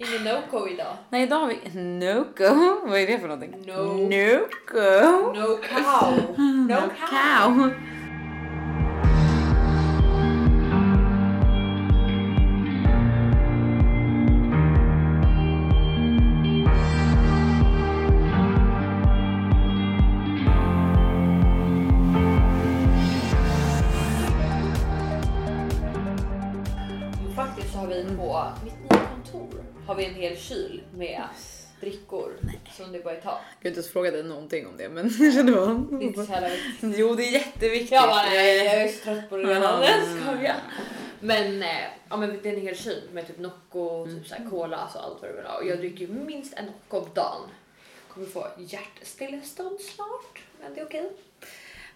Ingen no-go idag. Nej, idag har vi Noco. Vad är det för någonting? No. Noco. No cow. No, No cow. Kyl med drickor som det bara är ta. Jag har inte ens frågat dig någonting om det, men jag kände Det är inte bara... så jävla viktigt. Jo, det är jätteviktigt. Jag bara nej, jag är så trött på det redan. Mm. Jag. Men, eh, ja, men det är en hel kyl med typ Nocco, typ så här cola, alltså allt vad du vill ha. Och jag dricker ju minst en Nocco om dagen. Kommer få hjärtstillestånd snart, men det är okej.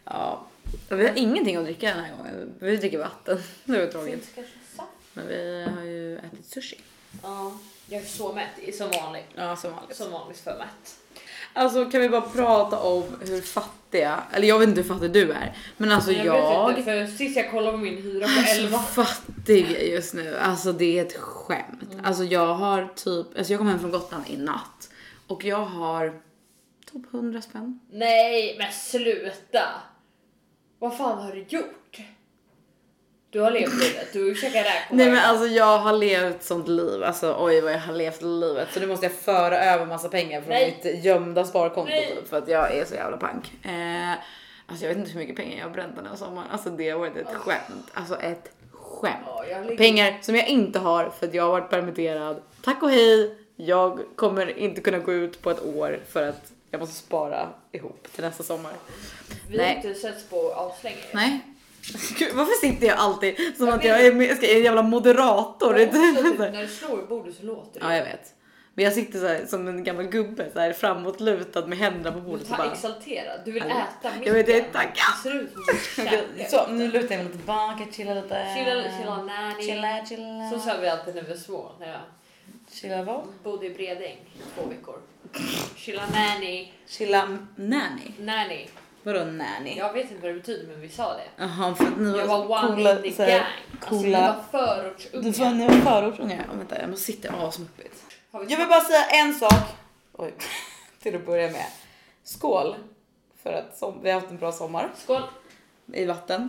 Ja. Vi har ingenting att dricka den här gången. Vi dricker vatten. Det var tråkigt. Men vi har ju ätit sushi. Ja, jag är så mätt, som vanligt. Ja, som vanligt. Som vanligt för mätt. Alltså kan vi bara prata om hur fattiga, eller jag vet inte hur fattig du är, men alltså jag, jag vet inte, för sist jag kollade på min hyra på är så 11. fattig just nu. Alltså det är ett skämt. Mm. Alltså jag har typ, alltså jag kom hem från Gotland i natt och jag har typ 100 spänn. Nej, men sluta! Vad fan har du gjort? Du har levt livet, du käkar räkor Nej men alltså jag har levt sånt liv, alltså oj vad jag har levt livet. Så nu måste jag föra över massa pengar från Nej. mitt gömda sparkonto typ, för att jag är så jävla pank. Eh, alltså jag vet inte hur mycket pengar jag har bränt den här sommaren. Alltså det har varit ett skämt. Alltså ett skämt. Jag ligger- Pengar som jag inte har för att jag har varit permitterad. Tack och hej. Jag kommer inte kunna gå ut på ett år för att jag måste spara ihop till nästa sommar. Vi har inte setts på aslänge. Nej. Gud, varför sitter jag alltid som att jag är, med, ska, är en jävla moderator? Också typ, när du slår i bordet så låter det. Ja jag vet. Men jag sitter så här, som en gammal gubbe så här, framåtlutad med händerna på Du bordet. Så tar bara, exalterad, du vill Hallå. äta micken. Jag vet, jag är. Det du käkar. så nu lutar jag mig lite tillbaka, chilla lite. Chilla, chilla nanny. Chilla, chilla. Så sa vi alltid när vi var små, när jag Chilla vad? bodde i Bredäng två veckor. Chilla nanny, Chilla nanny. nanny. Vadå nanny? Jag vet inte vad det betyder men vi sa det. Jaha för att ni Jag var, var one coola, in the så här, gang. Alltså vi coola. var förortsungar. Du var, ni var förortsungar. Ja, vänta jag måste sitta asmuppigt. Vi- Jag vill bara säga en sak. Oj. Till att börja med. Skål. För att som, vi har haft en bra sommar Skål! i vatten.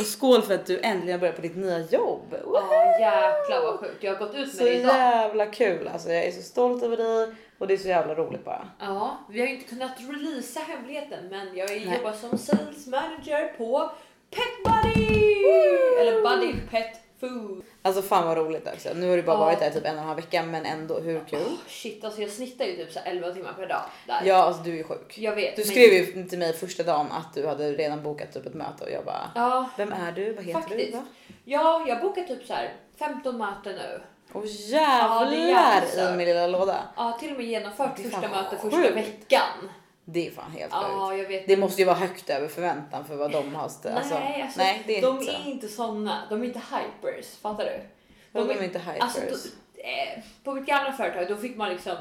Och skål för att du äntligen börjar på ditt nya jobb. Ja jäklar vad sjukt. Jag har gått ut Så med det idag. jävla kul. Alltså jag är så stolt över dig och det är så jävla roligt bara. Ja, vi har ju inte kunnat releasa hemligheten men jag Nej. jobbar som sales manager på Pet Buddy! Eller Buddy Pet Food. Alltså fan vad roligt också. Nu har du bara Ja. varit där typ en och en halv vecka men ändå hur kul? Oh, shit, alltså jag snittar ju typ så här 11 timmar per dag där. Ja alltså du är sjuk. Jag vet. Du men- skrev ju till mig första dagen att du hade redan bokat typ ett möte och jag bara Ja, Vem är du? Vad heter Faktiskt. du? Va? ja, jag bokar typ så här 15 möten nu. Ja, är jävlar jävligt i min lilla låda. Ja, till och med genomfört är första mötet första veckan. Det är fan helt Ja, sjukt. jag vet. Det måste ju vara högt över förväntan för vad de har. Alltså, nej, alltså, nej, det är de inte är inte såna. De är inte hypers, fattar du? De är inte hypers. Alltså, då, eh, på mitt gamla företag då fick man liksom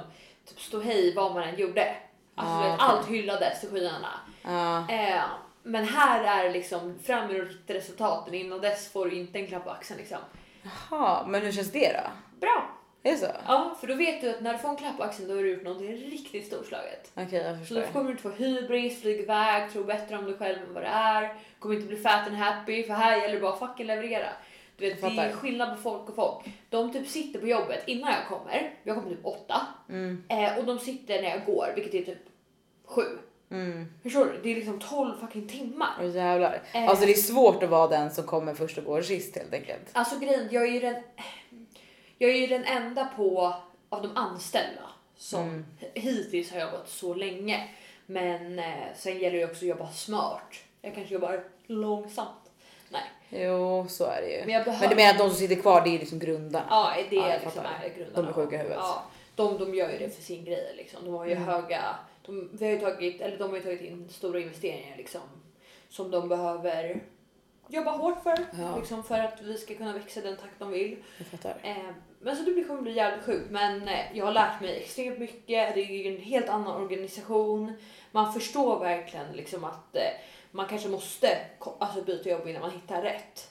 typ stå hej vad man än gjorde. Alltså, Ah, vet. Allt hyllades till skyarna. Ja. Eh, men här är liksom fram resultaten. Innan dess får du inte en klapp på axeln liksom. Jaha, men hur känns det då? Bra! Är det så? Ja, för då vet du att när du får en klapp på axeln då har du gjort någonting riktigt storslaget. Okej, jag Så förstår. då kommer du inte få hybris, flyga iväg, tro bättre om dig själv än vad det är. Kommer inte bli fat and happy för här gäller det bara att fucking leverera. Du vet, Jag det är skillnad på folk och folk. De typ sitter på jobbet innan jag kommer. Jag kommer typ åtta. Mm. Eh, och de sitter när jag går, vilket är typ sju. Mm. Förstår du? Det är liksom 12 fucking timmar. Åh jävlar. Eh. Alltså det är svårt att vara den som kommer först och går sist helt enkelt. Alltså grejen, jag är ju den, jag är ju den enda på av de anställda som Mm. hittills har jobbat så länge. Men eh, sen gäller det också att jobba smart. Jag kanske jobbar långsamt. Nej, Jo, så är det ju. men Men, jag behöver. du menar att de som sitter kvar, det är liksom grundarna? Ja, det Ja, är liksom är grundarna. De är sjuka i huvudet. Ja, de, de gör ju det för sin grej liksom. De har ju Mm. höga, de, vi har ju tagit, eller de har ju tagit in stora investeringar liksom. Som de behöver jobba hårt för. Ja. Liksom för att vi ska kunna växa den takt de vill. Jag. Eh, men så det blir- kommer bli jävligt sjukt. Men eh, jag har lärt mig extremt mycket. Det är ju en helt annan organisation. Man förstår verkligen liksom att eh, man kanske måste alltså, byta jobb innan man hittar rätt.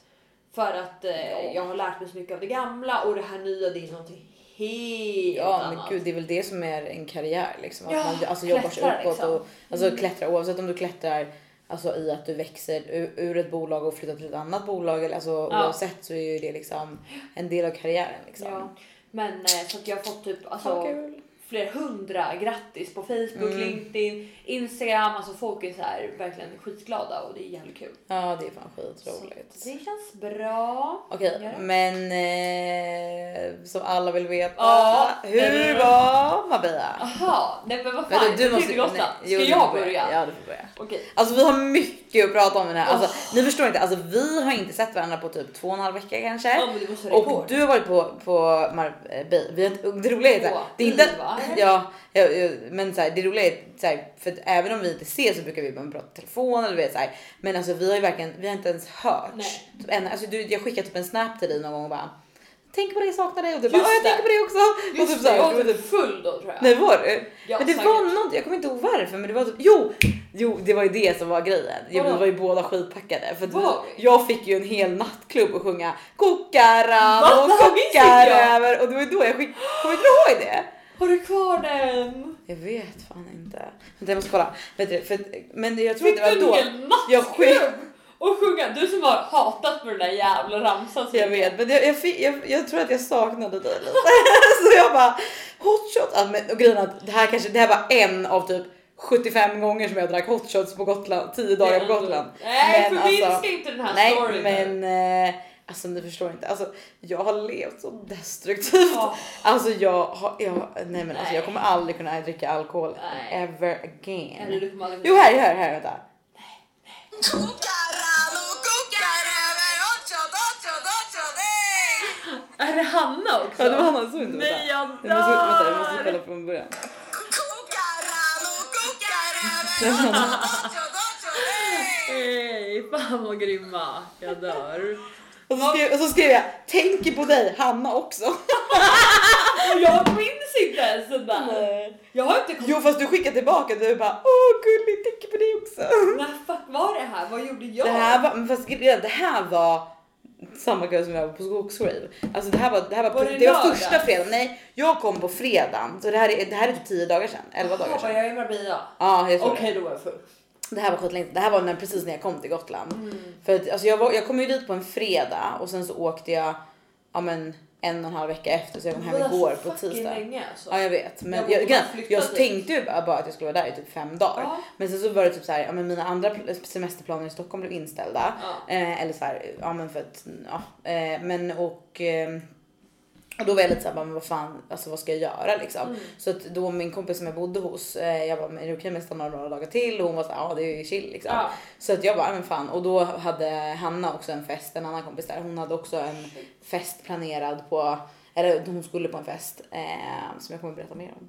För att eh, Ja. jag har lärt mig så mycket av det gamla och det här nya det är någonting helt Ja annat. men gud det är väl det som är en karriär liksom. Att Ja, man alltså, jobbar sig uppåt liksom. och alltså klättrar oavsett om du klättrar Alltså i att du växer ur, ur ett bolag och flyttar till ett annat bolag eller alltså Ja. oavsett så är ju det liksom en del av karriären liksom. Ja. Men eh, så att jag har fått typ alltså, kul. Flera hundra grattis på Facebook, Mm. LinkedIn, Instagram. Alltså folk är så här verkligen skitglada och det är jävligt kul. Ja det är fan Så skitroligt. det känns bra. Okej Ja. men eh, som alla vill veta. Ja. hur var Marbella? Aha, nej men vad Vänta, fan, du måste nej, jo, Ska du jag börja? Ja du får börja. Okej. Alltså vi har mycket att prata om i den här. Alltså, Ni förstår inte, alltså, vi har inte sett varandra på typ två och en halv vecka kanske. Ja, och du har varit på, på Marbella. Har, det roliga är Åh, det är inte, ja, ja, ja, men såhär, det roliga är såhär, för att även om vi inte ses så brukar vi bara prata i telefon eller vet såhär. Men alltså vi har ju verkligen, vi har inte ens hört. Nej. Typ en, alltså, du, jag skickade typ en snap till dig någon gång och bara Tänk på det, jag saknar dig och du bara Just "Ja, jag tänker på det också. och Just typ det, såhär, jag var typ full då tror jag. Nej var du? Ja, men det säkert. var något, jag kommer inte ihåg varför men det var typ, jo, jo det var ju det som var grejen. Vadå? vi var ju båda skitpackade för att vi, jag fick ju en hel nattklubb och sjunga kokaran Va? och här kokar jag. över och det var då jag skickade, kommer du ihåg det? Har du kvar den? Jag vet fan inte. Vänta jag måste kolla. Vet du, för, men jag tror Fick att det du var en då. hel Jag skick, nattklubb och sjunga? Du som har hatat på den där jävla ramsan. jag vet men jag, jag, fick, jag, jag tror att jag saknade dig lite. så jag bara hot shot. Ja, men, och grejen att det här kanske, det här var en av typ 75 gånger som jag drack hot shots på Gotland, 10 dagar på Gotland. Nej, Men förminska alltså- inte den här Nej storyn. men eh, alltså ni förstår inte. Alltså, jag har levt så destruktivt. Ja. Alltså jag har, jag, nej men alltså jag kommer aldrig kunna dricka alkohol Nej. ever again. Eller du kommer aldrig... Jo här, här, här vänta. Nej! Är det Hanna också? Ja det var han som inte Nej jag jag måste, vänta, jag måste dör! kolla från början. Nej! Hej, fan vad grymma. Jag dör. Och så, skrev, och så skrev jag tänker på dig Hanna också. Och jag minns inte ens den där. Jag har inte kommit... Jo fast du skickade tillbaka du bara åh gulligt tänker på dig också. När fuck var det här? Vad gjorde jag? Det här var, men fast det här var samma kväll som jag var på skogsrave. Alltså det här var, det här var, Var det, det var första fredagen. Nej, jag kom på fredagen. Så det här är, det här är typ 10 dagar sedan, 11 dagar Jaha, var sedan. jag i Marbella? Ja, jag tror Okej, det. då var jag full. Det här var skitlänge Det här var när, precis när jag kom till Gotland. Mm. För att, alltså jag, var, jag kom ju dit på en fredag och sen så åkte jag ja, men, en och en halv vecka efter så jag kom hem där igår på tisdag. länge alltså. Ja jag vet men Jag jag, jag, jag, tänkte ju bara bara att jag skulle vara där i typ fem dagar. Ja. Men sen så var det typ så här, ja, men mina andra pl- semesterplaner i Stockholm blev inställda. Ja. Eh, eller så här, ja men för att, ja. Eh, men och eh, och då var jag lite såhär, men vad fan, alltså vad ska jag göra liksom? Mm. Så att då min kompis som jag bodde hos, eh, jag bara, men är det okej om jag stannar några dagar till? Och hon var såhär, ja det är ju chill liksom. Ja. Så att jag bara, men fan. Och då hade Hanna också en fest, en annan kompis där. Hon hade också en fest planerad på, eller hon skulle på en fest eh, som jag kommer berätta mer om.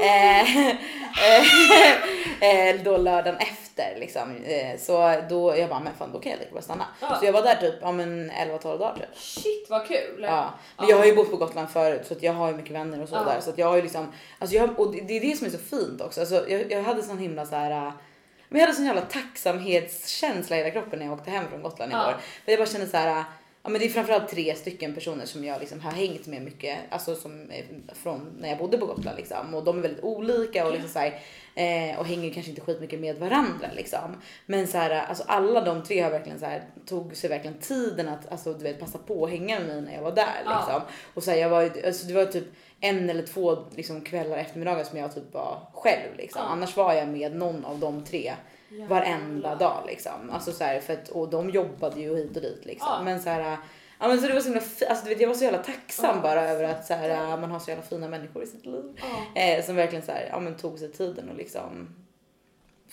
eh, eh, eh, då lördagen efter liksom. Eh, så då, jag bara, men fan då kan jag lika bra stanna. Ja. Så jag var där typ, ja men 11-12 dagar typ. Shit vad kul. Ja, men Ja. jag har ju bott på Gotland förut så att jag har ju mycket vänner och så Ja. där så att jag har ju liksom, alltså jag, och det, är det som är så fint också. Alltså jag, jag hade sån himla så här. äh, Men jag hade sån jävla tacksamhetskänsla i hela kroppen när jag åkte hem från Gotland igår. För jag bara kände så här. Ja men det är framförallt tre stycken personer som jag liksom har hängt med mycket, alltså som från när jag bodde på Gotland liksom. Och de är väldigt olika och liksom så här, eh, och hänger kanske inte skitmycket med varandra liksom. Men så här, alltså alla de tre har verkligen så här, tog sig verkligen tiden att alltså, du vet, passa på att hänga med mig när jag var där Ja. liksom. Och så här, jag var, alltså, det var typ en eller två liksom, kvällar eftermiddagar som jag typ var själv liksom. Ja. Annars var jag med någon av de tre varenda dag liksom. Alltså så här, för att, och de jobbade ju hit och dit liksom. Ja. Men så här, ja men så det var så himla alltså du vet jag var så jävla tacksam Ja. bara över att så här, man har så jävla fina människor i sitt liv. Ja. Eh, som verkligen så här, ja men tog sig tiden och liksom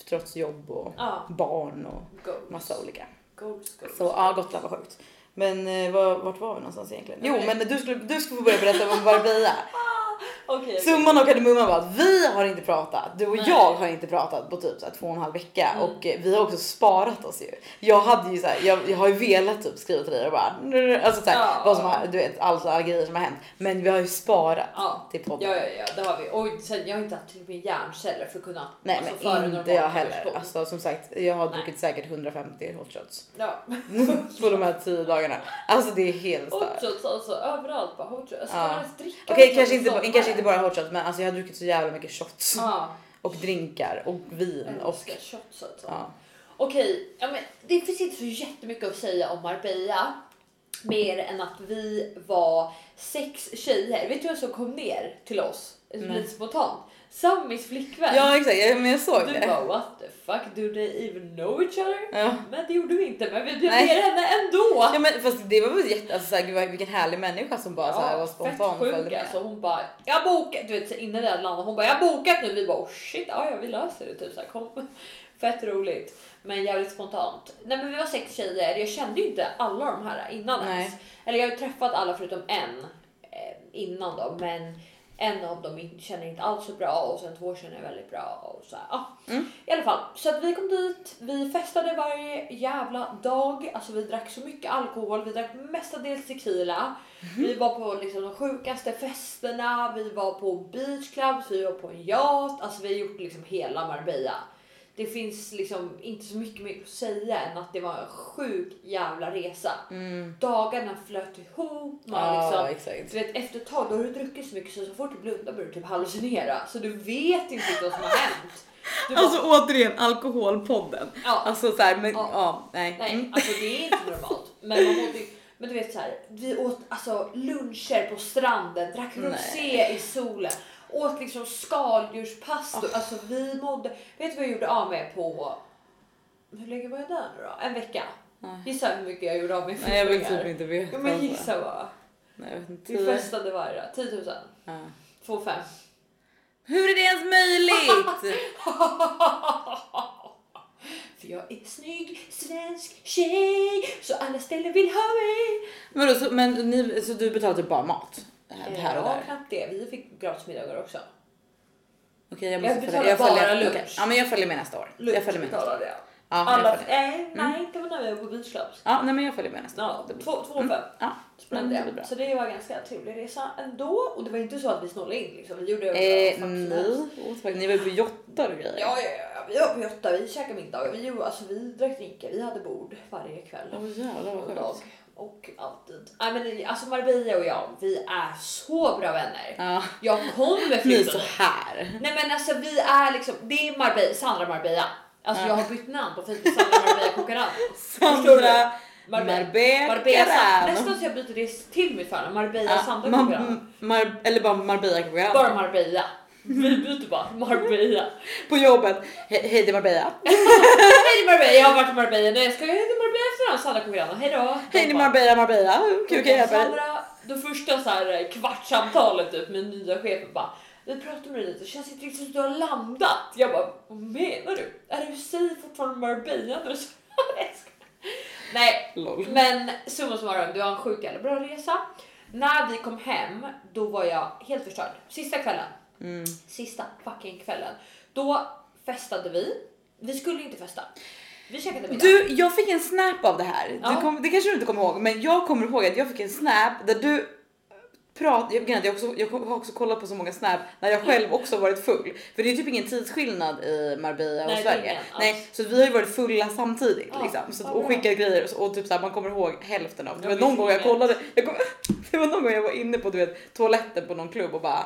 trots jobb och Ja. barn och Goals. massa olika. Goals, goals. Så ja, Gotland var sjukt. Men eh, var, vart var vi någonstans egentligen? Jo, men du skulle, du skulle få börja berätta om Marbella. Okej. Summan av kardemumman var att vi har inte pratat. Du och Nej. jag har inte pratat på typ så två och en halv vecka Mm. och eh, vi har också sparat oss ju. Jag hade ju så här, jag, jag har ju velat typ skriva till dig och bara alltså så här, Ja. vad som har, du vet alla grejer som har hänt. Men vi har ju sparat Ja. till podden. Ja, ja, ja, det har vi. Och sen, jag har inte haft tillräckligt med hjärnceller för att kunna Nej alltså, men inte jag heller. Alltså som sagt, jag har Nej. druckit säkert 150 hot shots Ja. på de här 10 dagarna. Alltså det är helt Hot stört. shots alltså överallt bara hot shots. Ska Ja. Okej hot kanske inte, i kanske inte bara hot shots men alltså jag har druckit så jävla mycket shots. Ja, Och drinkar och vin jag och shots alltså. ja. Okej, ja, men det finns inte så jättemycket att säga om Marbella. Mer än att vi var sex tjejer. Vet du vem som kom ner till oss? Lite spontant. Samis flickvän. Ja exakt, ja, men jag såg du det. bara what the fuck, do they even know each other? Ja. Men det gjorde vi inte, men vi bjöd ner henne ändå. Ja men fast det var väl jätte, alltså, såhär, vilken härlig människa som bara såhär, var spontan fett sjuk följde med. alltså. Hon bara, jag bokat, du vet så innan vi hade landat, hon bara, jag har bokat nu. Vi bara, oh shit, ja, ja vi löser det typ så här, kom. Fett roligt, men jävligt spontant. Nej men vi var sex tjejer, jag kände ju inte alla de här innan Nej. ens. Eller jag har träffat alla förutom en eh, innan då, men en av dem känner inte alls så bra och sen två känner jag väldigt bra. Och så här, ja. Mm. I alla fall, så att vi kom dit, vi festade varje jävla dag. Alltså vi drack så mycket alkohol, vi drack mestadels tequila. Vi var på liksom de sjukaste festerna, vi var på beachclubs, vi var på en yacht. Alltså vi har gjort liksom hela Marbella. Det finns liksom inte så mycket mer att säga än att det var en sjuk jävla resa. Mm. Dagarna flöt ihop. Man Ja liksom, exakt. du vet, efter ett tag då har du druckit så mycket så så fort du blundar börjar du typ hallucinera. Så du vet inte vad som har hänt. Du bara, Alltså återigen alkoholpodden. ja, Alltså såhär men Ja. ja, nej. nej, Mm. alltså det är inte normalt. Men, man mådde, men du vet så här, vi åt alltså luncher på stranden, drack rosé i solen, åt liksom skaldjurspastor. Alltså vi mådde, vet du vad jag gjorde av mig på, hur länge var jag där nu då? En vecka. Nej. Gissa hur mycket jag gjorde av mig för Nej jag vill typ inte veta. Ja, men alltså. gissa bara. Nej, jag vet inte. Vi festade varje dag. 10 000. Ja. 2 5. Hur är det ens möjligt? För jag är snygg svensk tjej så alla ställen vill ha mig. men, då, så, men ni, så du betalar typ bara mat? Det här, det här och ja, där? knappt det. Vi fick gratis middagar också. Okej jag Jag måste betalar följa. Jag bara följer, lunch. okej. Ja men jag följer med nästa år. jag följer med nästa år. jag. Ja, jag Alla, nej, nej, inte när vi var på beachclubs. Ja nej men jag följer med nästa Ja, år. Det två, två och Mm. fem. Ja, men det blir jag. bra. Så det var en ganska trevlig resa ändå. Och det var inte så att vi snålade in liksom. Vi gjorde Eh, nej, ni var på jottar och grejer. Ja, ja, ja, vi var på Götta, vi käkade middag, vi, alltså, vi drack drinkar, vi hade bord varje kväll. Åh jävlar vad sjukt. Och alltid. Nej, men, alltså Marbella och jag, vi är så bra vänner. Ja, Jag kommer ni är flytta så här. Nej men alltså vi är liksom, det är Marbella, Sandra Marbella. Alltså Ja. jag har bytt namn på Facebook, Sandra Marbella Kokaran. Sandra Marbella. Marbella. Nästan så jag byter det till mitt förnamn, Marbella Ja, Sandra Kokaran. Mar- eller bara Marbella Kokaran. Bara Marbella. Vi byter bara Marbella. På jobbet. He- Hej det är Marbella. Hej Marbella, jag har varit i Marbella. Nej jag ska jag heter Marbella efternamn, Sandra Kokaran. Hej då. Hej det är bara, Marbella Marbella. Kul kan hjälpa dig? Det första så här kvartssamtalet typ med nya chefen bara vi pratar med dig lite, det känns inte riktigt som att du har landat. Jag bara, vad menar du? Är du säger fortfarande Marbella Nej, Lol. men summa summarum, det var en sjukt jävla bra resa. När vi kom hem, då var jag helt förstörd. Sista kvällen, Mm. sista fucking kvällen, då festade vi. Vi skulle inte festa. Vi käkade middag. Du, jag fick en snap av det här. Ja. Kom, det kanske du inte kommer ihåg, men jag kommer ihåg att jag fick en snap där du prat, jag, jag, också, jag har också kollat på så många snap när jag själv också varit full. För det är typ ingen tidsskillnad i Marbella och Nej, det Sverige. Nej, så vi har ju varit fulla samtidigt Ja, liksom. Så, och skickat grejer och, så- och typ så här, man kommer ihåg hälften av det. Ja, var någon gång jag kollade, jag kom, det var någon gång jag var inne på du vet, toaletten på någon klubb och bara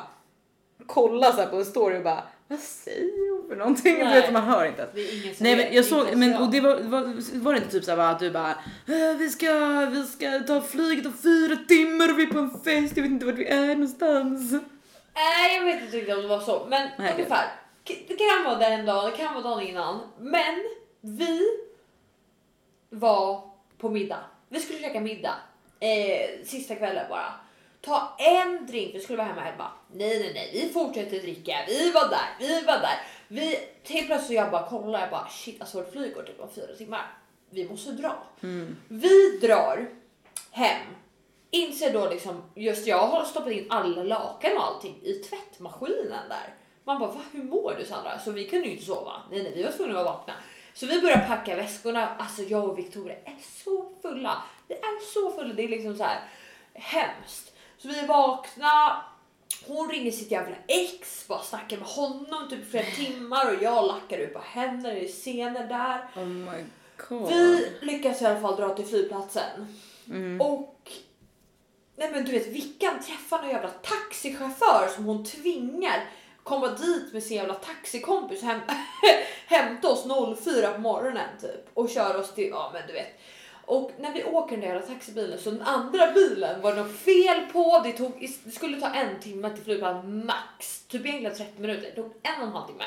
kolla så här på en story och bara vad säger hon för någonting? Nej. vet, man hör inte. Nej men jag såg, men och det var, var, var det inte typ så här bara att du bara "Eh, vi ska, vi ska ta flyget om fyra timmar och vi är på en fest, jag vet inte vart vi är någonstans. Nej jag vet inte riktigt om det var så men Nej, ungefär. Det kan vara den dagen, det kan vara dagen innan. Men vi var på middag. Vi skulle käka middag eh, sista kvällen bara. Ta en drink, vi skulle vara hemma hemma. Nej nej nej, vi fortsätter dricka. Vi var där, vi var där. Vi, helt plötsligt jag bara kollar, jag bara shit alltså vårt flyg går typ om fyra timmar. Vi måste dra. Vi drar hem inser då liksom, just jag har stoppat in alla lakan och allting i tvättmaskinen där. Man bara, Va, hur mår du Sandra? Så vi kunde ju inte sova. Nej, nej, vi var tvungna att vara vakna. Så vi börjar packa väskorna. Alltså jag och Victoria är så fulla. Vi är så fulla. Det är liksom så här hemskt. Så vi är vakna. Hon ringer sitt jävla ex, bara snackar med honom typ flera timmar och jag lackar ut på henne, det är scener där. Oh my god. Vi lyckas i alla fall dra till flygplatsen. Mm. Och nej men du vet Vickan träffar någon jävla taxichaufför som hon tvingar komma dit med sin jävla taxikompis och häm hämta oss 04 på morgonen typ och köra oss till, ja men du vet. Och när vi åker den där taxibilen så den andra bilen var det något fel på. Det, tog, det skulle ta en timme till flygplatsen max, typ egentligen 30 minuter. Det tog en och en halv timme.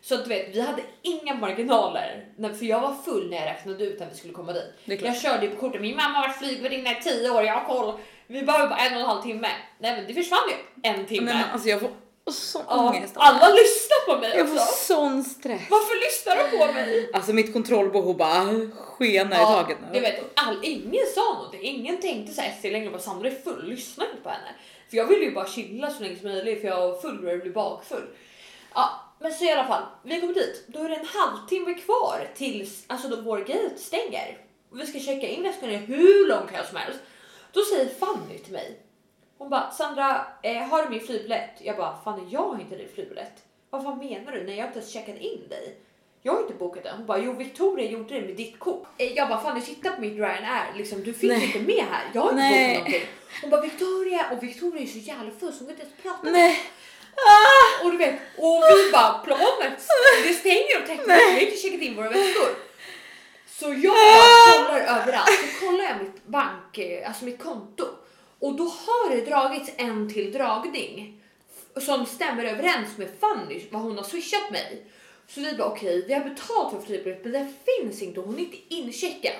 Så att du vet, vi hade inga marginaler. För jag var full när jag räknade ut att vi skulle komma dit. Jag körde ju på kortet, min mamma har varit flygvärdinna i 10 år, jag har koll. Vi behöver bara en och en halv timme. Nej men det försvann ju en timme. Men alltså jag får sån ja, ångest. alla lyssnar på mig Jag får också. sån stress. Varför lyssnar de på mig? Alltså mitt kontrollbehov bara skenar i Ja, taket du nu. vet, all, ingen sa något. Ingen tänkte såhär efter längre bara Sandra är full, lyssna inte på henne. För jag ville ju bara chilla så länge som möjligt för jag var full och jag blev bakfull. Ja, men så i alla fall, vi kommer dit. Då är det en halvtimme kvar tills alltså då vår gate stänger. Och vi ska checka in väskorna i hur lång kö som helst. Då säger Fanny till mig. Hon bara Sandra, eh, har du min flygbiljett? Jag bara Fanny, jag har inte din flygbiljett. Vad fan menar du? Nej, jag har inte ens checkat in dig. Jag har inte bokat den. Hon bara, jo Victoria gjorde det med ditt kort. Eh, Jag bara, Fanny titta på mitt Ryanair, liksom, du finns Nej. inte med här. Jag har inte Nej. bokat någonting. Hon bara, Victoria, och Victoria är så jävla full så hon kan inte ens prata. Nej. Och du vet, och vi bara, planet, det stänger om 30 minuter, vi har inte checkat in våra väskor. Så jag bara kollar överallt, så kollar jag mitt bank, eh, alltså mitt konto. Och då har det dragits en till dragning som stämmer överens med Fanny, vad hon har swishat mig. Så vi bara okej, vi har betalt för flygbiljett men den finns inte och hon är inte incheckad.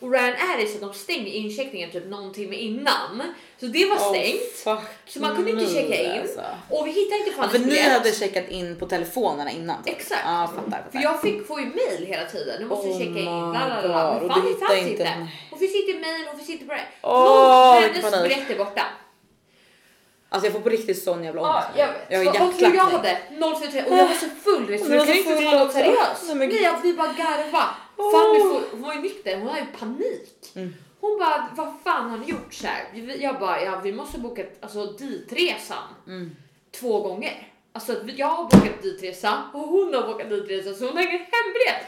Och Ryanair är så att de stänger incheckningen typ någon timme innan. Så det var stängt. Oh, Så man kunde inte checka in. Alltså. Och vi hittade inte Ja, Fannys för ni hade checkat in på telefonerna innan. typ. Exakt. Ja, fattar. fattar. För jag fick få ju mail hela tiden. Nu måste Oh checka in. my La, la, la, la. God. Men Fanny fanns inte-. Hon finns inte i mail, hon finns inte på det. Åh, Någon, hennes biljett är borta. Alltså jag får på riktigt sån jävla ångest. Ja, jag vet. Jag har och, och jag hade 033 och jag var så full vet, så Du kan så ju inte ta något seriöst. Nej, jag, vi bara garva. Åh. Fanny får, hon var ju nykter, hon hade ju panik. Mm. Hon bara, vad fan har ni gjort så här? Jag bara, ja vi måste boka alltså, ditresan Mm. två gånger. Alltså att jag har bokat ditresa och hon har bokat ditresa så hon har ingen hembiljett.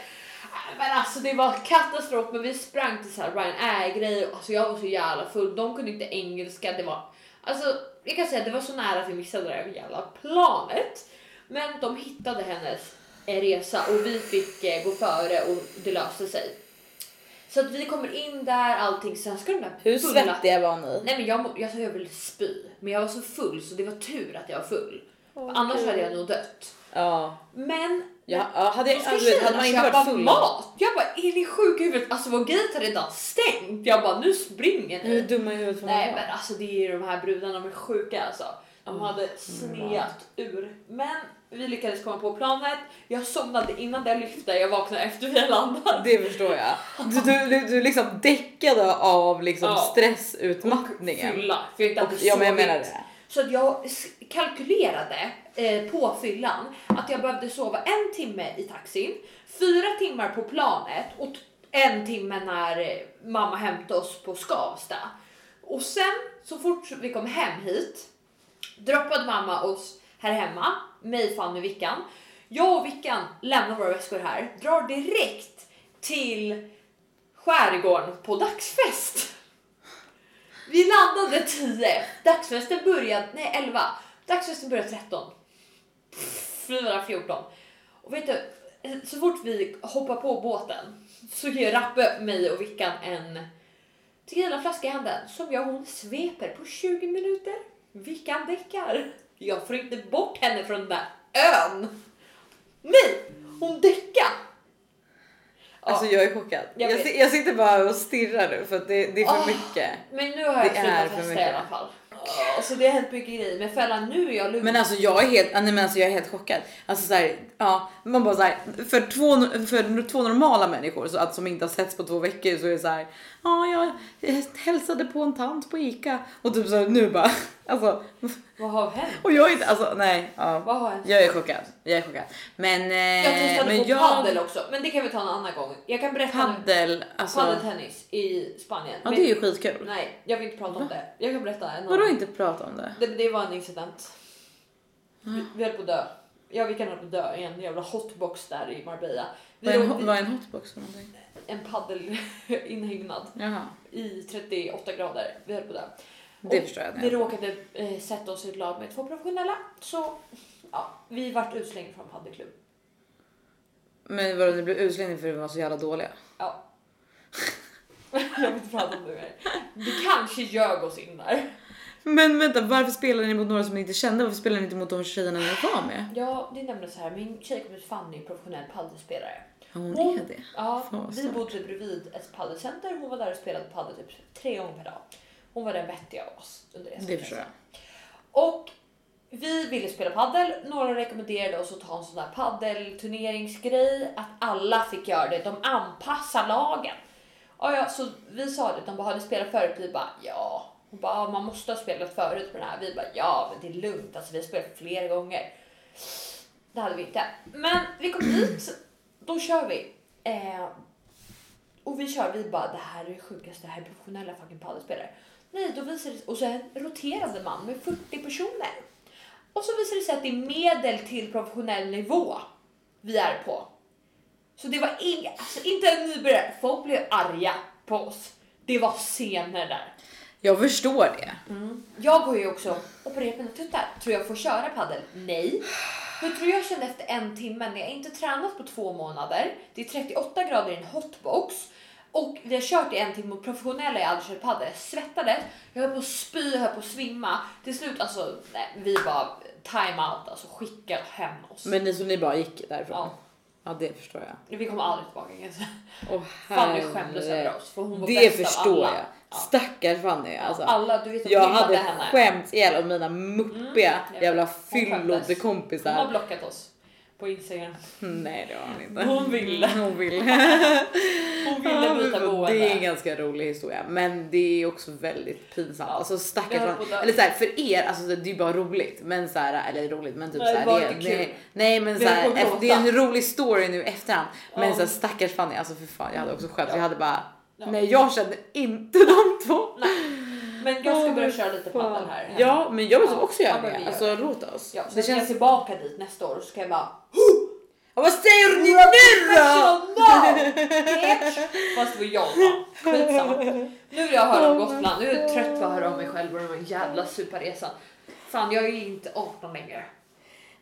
Men alltså det var katastrof men vi sprang till så här Ryanair grejer alltså jag var så jävla full. De kunde inte engelska. Det var alltså jag kan säga att det var så nära att vi missade det där jävla planet. Men de hittade hennes resa och vi fick eh, gå före och det löste sig. Så att vi kommer in där allting sen ska de där Hur fulla- svettiga var ni? Nej men jag, jag, jag ville spy men jag var så full så det var tur att jag var full. För Annars hade jag nog dött. Ja. Men Ja, hade, jag, alltså, hade man inte köpa varit full. mat. Jag bara, är ni sjuka i huvudet? Alltså vår gate har redan stängt. Jag bara, nu springer Hur ni. dumma i huvudet får man Nej men alltså det är ju de här brudarna, de är sjuka alltså. De Oh hade sneat ur. Men vi lyckades komma på planet. Jag somnade innan det lyfte. Jag vaknade efter vi hade landat. Det förstår jag. Du, du, du, du liksom däckade av liksom Ja. stressutmattningen. Fylla. För jag inte Och, hade ja men jag sovit. menar det. Så att jag kalkylerade eh, på fyllan att jag behövde sova en timme i taxin, fyra timmar på planet och en timme när eh, mamma hämtade oss på Skavsta. Och sen så fort vi kom hem hit droppade mamma oss här hemma, mig, Fanny och Vickan. Jag och Vickan lämnar våra väskor här, drar direkt till skärgården på dagsfest. Vi landade 10. Dagsfesten började, nej 11. Dagsfesten började 13. Fyra 14. Och vet du, så fort vi hoppar på båten så ger Rappe mig och Vickan en tequilaflaska i handen som jag och hon sveper på 20 minuter. Vickan däckar. Jag får inte bort henne från den där ön. Nej, hon däckar. Alltså jag är chockad. Jag Jag, jag sitter bara och stirrar nu för att det, det är för Ah. mycket. Men nu har jag Det slutat för testa i alla fall. Så det har hänt mycket grejer. Men Fällan nu är jag lugn. Men alltså jag är helt, nej, men alltså jag är helt chockad. Alltså så här, ja, man bara så här, för två, för två normala människor så att som inte har setts på två veckor så är det så här, ja jag hälsade på en tant på Ica och typ så här, nu bara, alltså Vad har hänt? och jag är inte, alltså nej, ja. Vad har hänt? Jag är chockad, jag är chockad. Men, eh, Jag testade men på jag, paddel också, men det kan vi ta en annan gång. Jag kan berätta paddel, alltså. Paddeltennis i Spanien. Ja Men- det är ju skitkul. Nej, jag vill inte prata om det. Jag kan berätta en Vadå inte prata om det? Det, det var en incident. Vi, vi höll på att dö. Ja, vi kan hålla på att dö i en jävla hotbox där i Marbella. Vi Vad är en, vid vad är en hotbox för någonting? en paddelinhägnad i 38 grader. Vi höll på dö. det Och förstår jag. Vi råkade eh, sätta oss i ett lag med två professionella. Så ja, vi vart utslängda från paddelklubb. Men vadå, ni blev utslängda för att vi var så jävla dåliga? Ja. jag vill inte prata om det mer. Vi kanske ljög oss in där. Men vänta, varför spelade ni mot några som ni inte kände? Varför spelade ni inte mot de tjejerna ni var med? Ja, det är nämligen så här. Min tjejkompis Fanny är professionell paddelspelare. Ja, hon Hon- är det. Ja, vad vi bodde bredvid ett paddelcenter. Hon var där och spelade paddel typ tre gånger per dag. Hon var den vettiga av oss under resan. Det förstår jag. Och vi ville spela paddel. Några rekommenderade oss att ta en sån där paddelturneringsgrej. Att alla fick göra det. De anpassar lagen. Och ja, så vi sa det. De bara, har ni spelat förut? Vi bara, ja. Hon bara, ah, man måste ha spelat förut på den här. Vi bara, ja, men det är lugnt. Alltså, vi har spelat flera gånger. Det hade vi inte. Men vi kom dit. Då kör vi. Eh, och vi kör, vi bara det här är det sjukaste, det här är professionella fucking padelspelare. Nej, då visar det och så en roterande man med 40 personer. Och så visar det sig att det är medel till professionell nivå vi är på. Så det var inga, alltså inte en nybörjare, folk blev arga på oss. Det var scener där. Jag förstår det. Jag går ju också opererat mina tuttar. Tror jag får köra paddel? Nej. Hur tror jag kände efter en timme när jag inte tränat på två månader? Det är 38 grader i en hotbox och vi har kört i en timme och professionella jag aldrig kört paddel. Jag svettades, jag höll på att spy, jag höll på att svimma. Till slut alltså, nej, vi bara time out, alltså skicka hem oss. Men ni, så ni bara gick därifrån? Ja. Ja, det förstår jag. Vi kommer aldrig tillbaka kan jag säga. Åh, Fanny skämdes över oss för hon var Det bäst av förstår alla. jag. Stackars Fanny alltså. Alla, du vet att jag hade henne. skämts ihjäl av mina muppiga Mm, jävla vet. Hon har fyllodekompisar. blockat oss på Instagram. Nej det har hon inte. Hon ville. Hon ville. Hon ville byta boende. Det är en ganska rolig historia men det är också väldigt pinsamt. Ja, Alltså stackars dö. Eller så här, för er, alltså det är ju bara roligt. Men så här, eller roligt men typ Nej, så här, det kul. nej, nej men Vi så höll här, på att efter- det är en rolig story nu efterhand. Men Ja. så här, stackars Fanny, alltså för fan jag hade också skämts. Ja. Jag hade bara, Ja. nej jag kände inte de två. Men jag ska börja köra lite paddel här. hemma. Ja men jag vill Ja, också ja, göra men det. Alltså det. låt oss. Ja, det känns... jag tillbaka dit nästa år så ska jag bara Ja, vad säger ni nu då? Fast det var jag va? Skitsamma. Nu vill jag höra om Gotland. Nu är jag trött på att höra om mig själv och den här jävla superresan. Fan jag är ju inte 18 längre.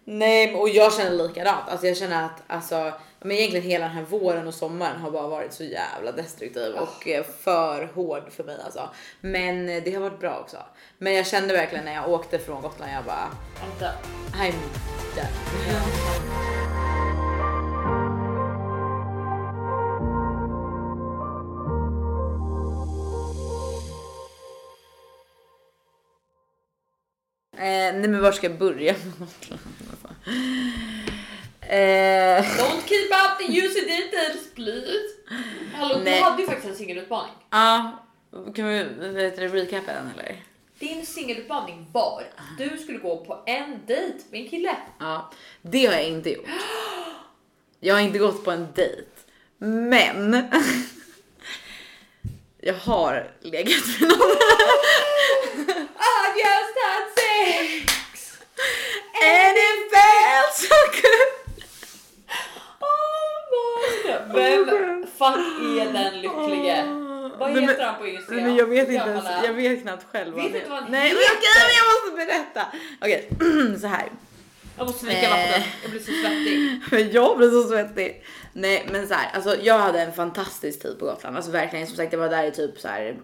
Nej och jag känner likadant. Alltså jag känner att alltså, men egentligen hela den här våren och sommaren har bara varit så jävla destruktiv och eh, för hård för mig alltså. Men eh, det har varit bra också. Men jag kände verkligen när jag åkte från Gotland, jag bara Vänta. I'm done. Eh, nej men var ska jag börja med Gotland? Eh, Don't keep out the user details please. Hallå du Nej. hade ju faktiskt en singelutmaning. Ja, kan vi vet du, recapa den eller? Din singelutmaning var att du skulle gå på en dejt med en kille. Ja, det har jag inte gjort. Jag har inte gått på en dejt, men jag har legat med någon. I just had sex! And it Oh my Vem fuck är den lycklige? Vad Nej, heter men- han på Instagram? Nej, men jag vet inte ens, jag vet knappt själv. vad Vet vad han Nej, heter. okej, men jag måste berätta. Okej, så här. Jag måste svika vatten, jag blir så svettig. Men jag blir så svettig. Nej men så här, alltså jag hade en fantastisk tid på Gotland. Alltså verkligen som sagt jag var där i typ så här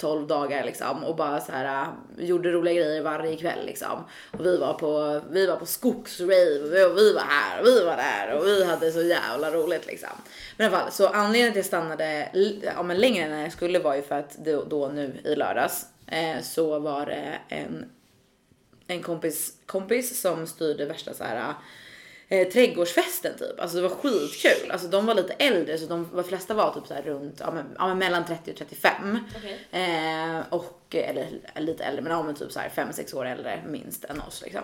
10-12 dagar liksom och bara så här äh, gjorde roliga grejer varje kväll liksom. Och vi var på, vi var på skogsrave och vi, var här och vi var där och vi hade så jävla roligt liksom. Men i alla fall så anledningen till att jag stannade ja, men längre än jag skulle var ju för att då, då nu i lördags eh, så var det en, en kompis, kompis som styrde värsta så här eh, trädgårdsfesten typ. Alltså det var skitkul. Alltså de var lite äldre så de, de flesta var typ så här runt ja, men, ja, men mellan 30 och 35. Okej. Eh, och, eller lite äldre men ja, men typ så här 5-6 år äldre minst än oss liksom.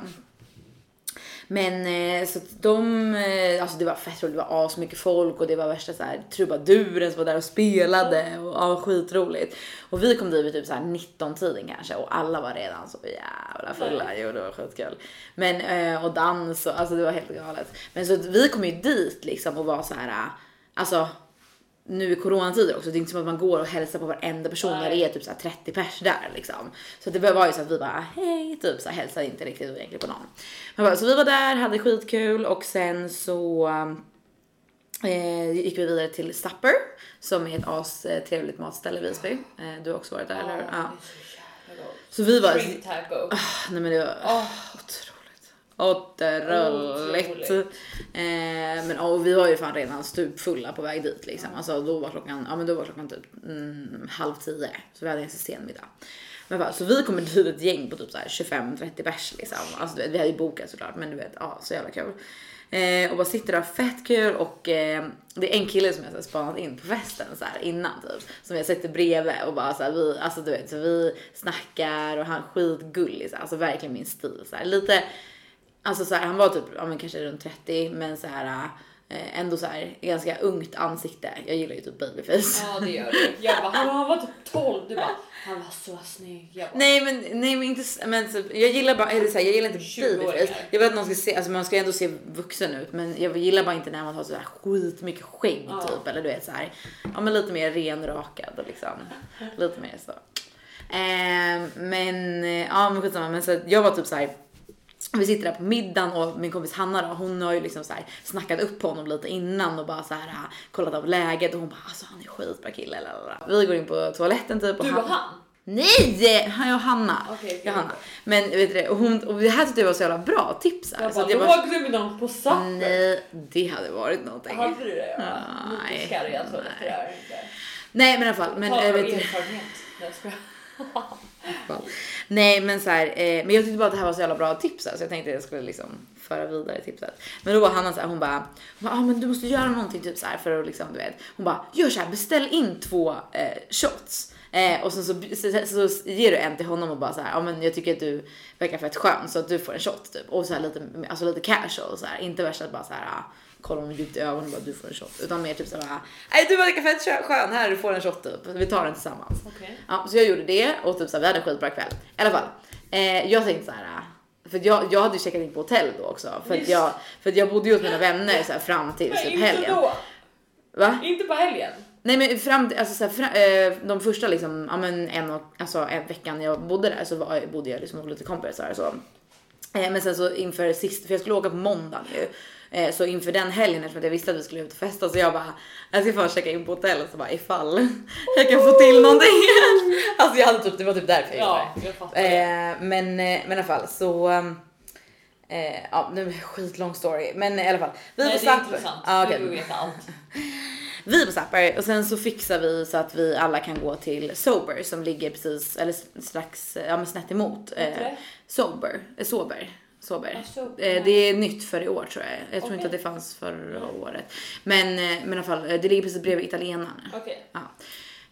Men eh, så att de, eh, alltså det var fett roligt, det var asmycket folk och det var värsta så här trubaduren som var där och spelade och ja, skitroligt. Och vi kom dit vid typ så här 19 tiden kanske och alla var redan så jävla fulla. Jo det var skitkul. Men eh, och dans och alltså det var helt galet. Men så att vi kom ju dit liksom och var så här, alltså nu i coronatider också, det är inte som att man går och hälsar på varenda person när det är typ så här 30 pers där liksom. Så det var ju så att vi bara hej, typ så hälsade inte riktigt egentligen på någon. Men bara, så vi var där, hade skitkul och sen så eh, gick vi vidare till Supper som är ett as trevligt matställe i Visby. Eh, du har också varit där eller? Ja. Så vi var, Shrimp taco. nej men det var Åh. otroligt. Otroligt. Eh, men och vi var ju fan redan stupfulla på väg dit liksom. Alltså då var klockan, ja men då var klockan typ mm, halv tio. Så vi hade en sen middag. Men bara, så vi kommer dit ett gäng på typ så här 25-30 pers liksom. Alltså vet, vi hade ju bokat såklart men du vet, ja så jävla kul. Eh, och bara sitter där fett kul och eh, det är en kille som jag har spanat in på festen så här innan typ. Som jag sitter bredvid och bara så här, vi, alltså du vet, så vi snackar och han är skitgullig så här, alltså verkligen min stil så här. Lite, alltså så här, han var typ, ja men kanske runt 30 men så här eh, ändå så här ganska ungt ansikte. Jag gillar ju typ babyface. Ja det gör du. Jag bara, han, han var typ 12. Du bara, han var så snygg. Jag bara, Nej men, nej men inte men så, jag gillar bara, eller så här, jag gillar inte 20-åringar. babyface. Jag vill att någon ska se, alltså man ska ändå se vuxen ut men jag gillar bara inte när man har så här skitmycket skägg Ja. typ eller du vet så här, ja men lite mer renrakad och liksom lite mer så. Eh, men eh, ja men skitsamma men så jag var typ så här vi sitter där på middagen och min kompis Hanna då, hon har ju liksom så här snackat upp honom lite innan och bara så här äh, kollat av läget och hon bara alltså han är skitbra kille. lalala. Vi går in på toaletten typ och du och han? Nej! Han jag och Hanna. Okej. Johanna. Men vet du det, och, hon, och det här tyckte jag var så jävla bra tips. Här, Jag så bara, att jag bara, med någon på Supper. nej, det hade varit någonting. Hade du det? Ja. Nej. Lite skarrig alltså. Nej. Men i alla fall. Men, vet du, erfarenhet. Nej, Nej men så här, eh, men jag tyckte bara att det här var så jävla bra tips så jag tänkte att jag skulle liksom föra vidare tipset. Men då var Hanna så här, hon bara, hon bara ah, men du måste göra någonting typ så här för att liksom du vet. Hon bara gör så här, beställ in två eh, shots. Eh, och sen så, så, så, ger du en till honom och bara så här, ja men jag tycker att du verkar fett skön så att du får en shot typ. Och så här lite, alltså lite casual så här, inte värsta bara så här ah, kolla honom djupt i ögonen och bara du får en shot. Utan mer typ så här, nej du verkar fett skön, här du får en shot typ. Vi tar den tillsammans. Okej. Ja, så jag gjorde det och typ så här, vi hade en skitbra kväll. I alla fall, eh, jag tänkte så här. äh, För jag, jag hade ju checkat in på hotell då också för att jag, för att jag bodde ju hos mina vänner så här, fram till Men typ inte helgen. då. Va? Inte på helgen. Nej men fram till, alltså så här, fra, eh, de första liksom, ja men en och, alltså en veckan jag bodde där så var, bodde jag liksom hos lite kompisar så. Eh, men sen så inför sist, för jag skulle åka på måndagen ju. Eh, så inför den helgen eftersom jag visste att vi skulle ut och festa så jag bara, jag ska först checka in på hotell så bara ifall jag kan få till någonting. alltså jag hade typ, det var typ därför jag gjorde. Ja, jag fattar det. Eh, men, eh, men i alla fall så. Eh, ja, nu är det skitlång story, men i alla fall. Vi Nej, på Zapper. vill veta allt. Vi är på Zapper och sen så fixar vi så att vi alla kan gå till Sober som ligger precis eller strax ja, men snett emot. Eh. Sober, eh, Sober. Sober. Sober. Eh, det är nytt för i år tror jag. Jag tror Okej. inte att det fanns förra året. Men, eh, men i alla fall, eh, det ligger precis bredvid italienarna. Okej. Ja.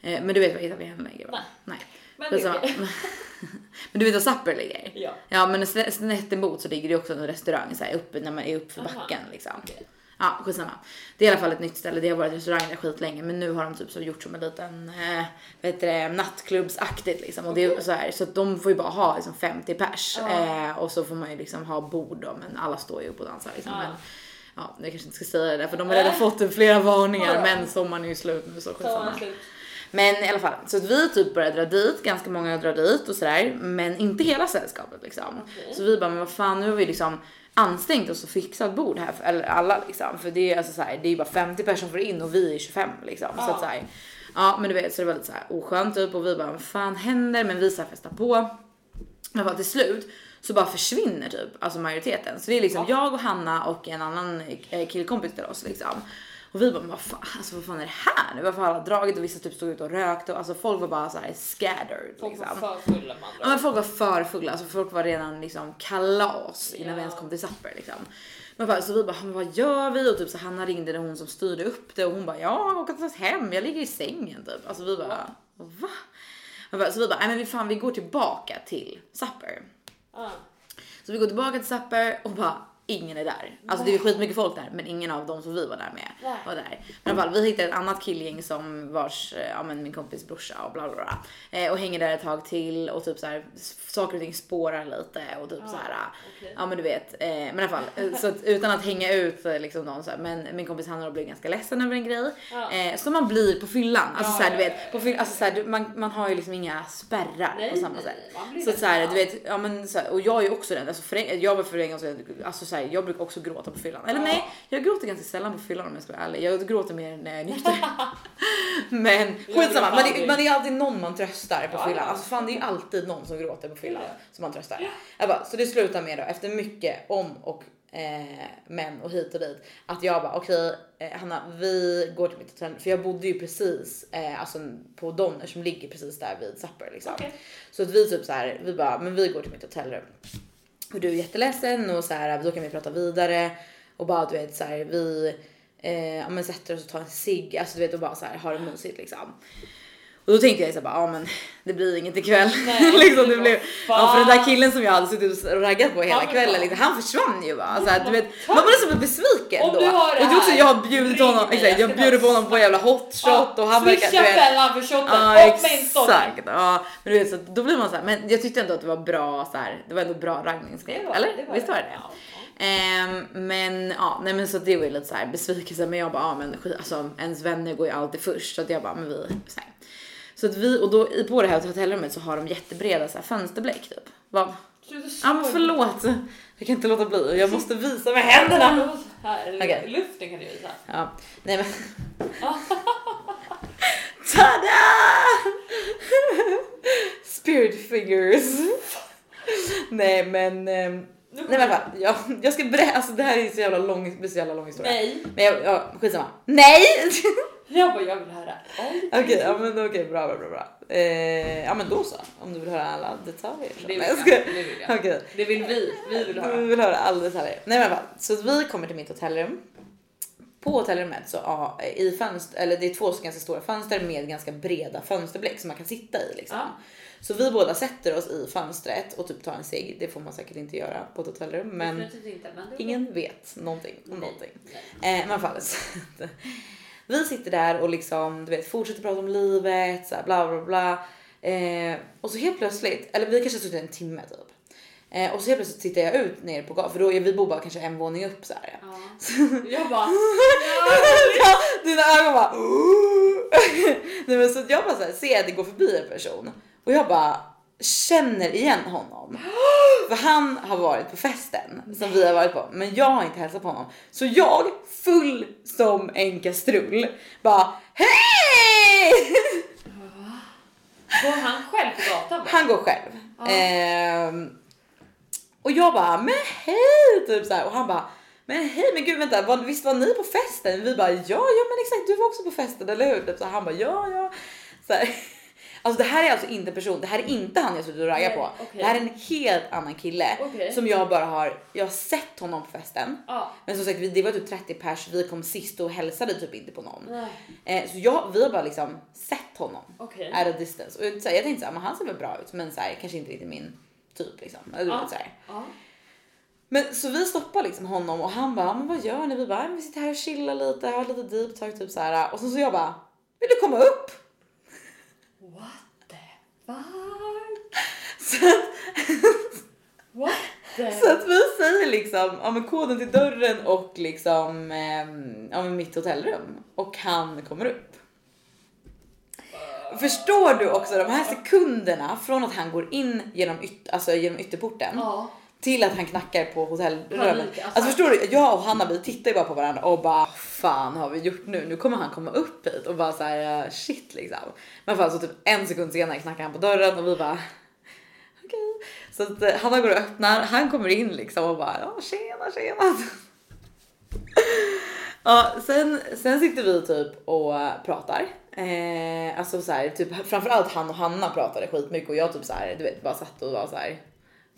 Men du vet var italienarna ligger va? Nej. Nej. Men det okej. men du vet var Zapper ligger? Ja. Ja men snett emot så ligger det också en restaurang så här uppe när man är uppe för Aha. backen liksom. Okej. Ja skitsamma. Det är i alla fall ett nytt ställe. Det har varit restaurang där skitlänge men nu har de typ så gjort som en liten eh, vad heter det, nattklubbsaktigt liksom. Och det är så här så att de får ju bara ha liksom 50 pers Ja. eh, och så får man ju liksom ha bord då men alla står ju upp och dansar liksom. Ja. Men, Ja, jag kanske inte ska säga det där för de har redan fått typ flera varningar Ja. men sommaren är ju slut nu så skitsamma. Men i alla fall, så att vi typ började dra dit, ganska många drar dit och sådär, men inte hela sällskapet liksom. Okej. Så vi bara, men vad fan nu har vi liksom ansträngt oss och fixat bord här för eller alla liksom. För det är alltså så här, det är bara 50 personer för in och vi är 25 liksom. Så Ja. att så här, ja men du vet så det var lite så här oskönt typ och vi bara, vad fan händer? Men vi så här festar på. Men bara till slut så bara försvinner typ alltså majoriteten. Så det är liksom Ja. jag och Hanna och en annan eh, killkompis till oss liksom. Och vi bara, vad fan, alltså, vad fan är det här nu? Varför har alla dragit? Och vissa typ stod ute och rökte och alltså folk var bara så här scattered. Folk var liksom. för fulla andra Ja men folk var för fulla, alltså folk var redan liksom kalas innan Ja. vi ens kom till Supper liksom. Men bara, så vi bara, vad gör vi? Och typ så Hanna ringde hon som styrde upp det och hon bara, ja jag åker inte hem, jag ligger i sängen typ. Alltså vi bara, va? Bara, så vi bara, nej men vi fan vi går tillbaka till Supper. Ja. Så vi går tillbaka till Supper och bara ingen är där. Alltså det är skitmycket folk där men ingen av dem som vi var där med Nej. var där. Men i alla fall vi hittade ett annat killgäng som vars, eh, ja men min kompis brorsa och bla bla bla. Eh, och hänger där ett tag till och typ så här saker och ting spårar lite och typ så här. okej. Ja men du vet, eh, men i alla fall eh, så att, utan att hänga ut eh, liksom någon så här, men min kompis Hanna blev ganska ledsen över en grej. Ja. Eh, som man blir på fyllan. Alltså Ja, så här, du vet, på fyll, alltså så här, du- man, man har ju liksom inga spärrar Nej, på samma sätt. Så så här, du vet, ja men så här, och jag är ju också den, alltså för jag var för en gång alltså så här, jag brukar också gråta på fyllan. Eller nej, jag gråter ganska sällan på fyllan om jag ska vara ärlig. Jag gråter mer när jag är nykter. men skitsamma, man är, man är alltid någon man tröstar på fyllan. Alltså fan det är ju alltid någon som gråter på fyllan som man tröstar. Bara, så det slutar med då efter mycket om och eh, men och hit och dit att jag bara okej eh, Hanna vi går till mitt hotell för jag bodde ju precis eh, alltså på Donner som ligger precis där vid Supper liksom. Okej. Så att vi typ så här, vi bara men vi går till mitt hotellrum. Och du är jätteledsen och så här då kan vi prata vidare och bara du vet så här vi eh, ja, men sätter oss och tar en cigg alltså du vet och bara så här har det mysigt liksom. Och då tänkte jag så bara, ja men det blir inget ikväll. Nej, liksom, det blev, ja, för den där killen som jag hade suttit och raggat på hela kvällen, liksom, han försvann ju bara. Så här, du vet, man blir så besviken Om då. du har det och det också, jag har bjudit honom, exakt, jag bjuder på honom på en jävla hot shot och han verkar... Swisha fällan för shotten, Ja exakt. Ja, men du vet så då blir man så här, men jag tyckte ändå att det var bra så här, det var ändå bra raggningsgrepp. Eller? Visst var det det? Ja, ja. Ehm, men ja, nej men så det var ju lite så här besvikelse men jag bara ja men skit, alltså ens vänner går ju alltid först så att jag bara men vi så här. Så att vi och då i på det här hotellrummet så har de jättebreda så här fönsterbleck typ. Sluta Ja men förlåt. Jag kan inte låta bli. Jag måste visa med händerna. Här, i luften kan du visa. Ja, nej men. Tada! Spirit fingers. nej men. Nu Nej men i alla fall, jag, jag ska berätta, alltså det här är så jävla lång, så jävla lång historia. Nej, Men jag, ja, skitsamma. Nej! jag bara jag vill höra allt. Okej, ja men okej, bra, bra, bra, bra. Eh, ja men då så, om du vill höra alla detaljer. så. Det vill jag. skojar. Det vill jag. Okej. Det vill vi. Vi vill höra. vill höra alla detaljer. Nej men i alla fall, så vi kommer till mitt hotellrum. På hotellrummet så ja, i fönster, eller det är två ganska stora fönster med ganska breda fönsterbleck som man kan sitta i liksom. Ja. Så vi båda sätter oss i fönstret och typ tar en cigg. Det får man säkert inte göra på ett hotellrum, men inte, ingen vet någonting om Nej. någonting. Eh, men i alla fall, så att, vi sitter där och liksom du vet fortsätter prata om livet, så här, bla bla bla. Eh, och så helt plötsligt, eller vi kanske har suttit en timme typ. Eh, och så helt plötsligt tittar jag ut ner på gatan för då är vi bor bara kanske en våning upp så här. Ja. Jag bara... Ja, dina ögon bara. Nej, men så jag bara så här, ser att det går förbi en person och jag bara känner igen honom. För han har varit på festen som vi har varit på, men jag har inte hälsat på honom. Så jag full som en kastrull bara hej! Går han själv på gatan? Han går själv. Ja. Ehm, och jag bara men hej typ så här och han bara men hej men gud vänta var, visst var ni på festen? Vi bara ja ja men exakt du var också på festen eller hur? Typ så han bara ja ja. Så här. Alltså det här är alltså inte en person, det här är inte han jag suttit och raggat på. okej. Det här är en helt annan kille Okej. som jag bara har, jag har sett honom på festen. Ja. Men som sagt det var typ 30 pers, vi kom sist och hälsade typ inte på någon. Eh, så jag, vi har bara liksom sett honom Okej. at a distance. Och här, jag tänkte såhär, men han ser väl bra ut men så här, kanske inte riktigt min typ liksom. Eller, vet, så. Ja. Men så vi stoppar liksom honom och han bara, men vad gör ni? Vi bara, vi sitter här och chillar lite, har lite deep talk typ så här. Och så, så jag bara, vill du komma upp? What the fuck? Så att, What the... så att vi säger liksom, ja men koden till dörren och liksom, ehm, ja men mitt hotellrum. Och han kommer upp. Förstår du också de här sekunderna från att han går in genom, yt, alltså genom ytterporten Ja. till att han knackar på hotellrummet. Alltså. Alltså förstår du? Jag och Hanna vi tittar ju bara på varandra och bara fan har vi gjort nu? Nu kommer han komma upp hit och bara så här shit liksom. Men i alla fall så typ en sekund senare knackar han på dörren och vi bara okej. Så att uh, Hanna går och öppnar, han kommer in liksom och bara ja tjena tjena. Ja, sen, sen sitter vi typ och eh, pratar. Eh, alltså så här, typ framförallt han och Hanna pratade skitmycket och jag typ så här, du vet bara satt och var så här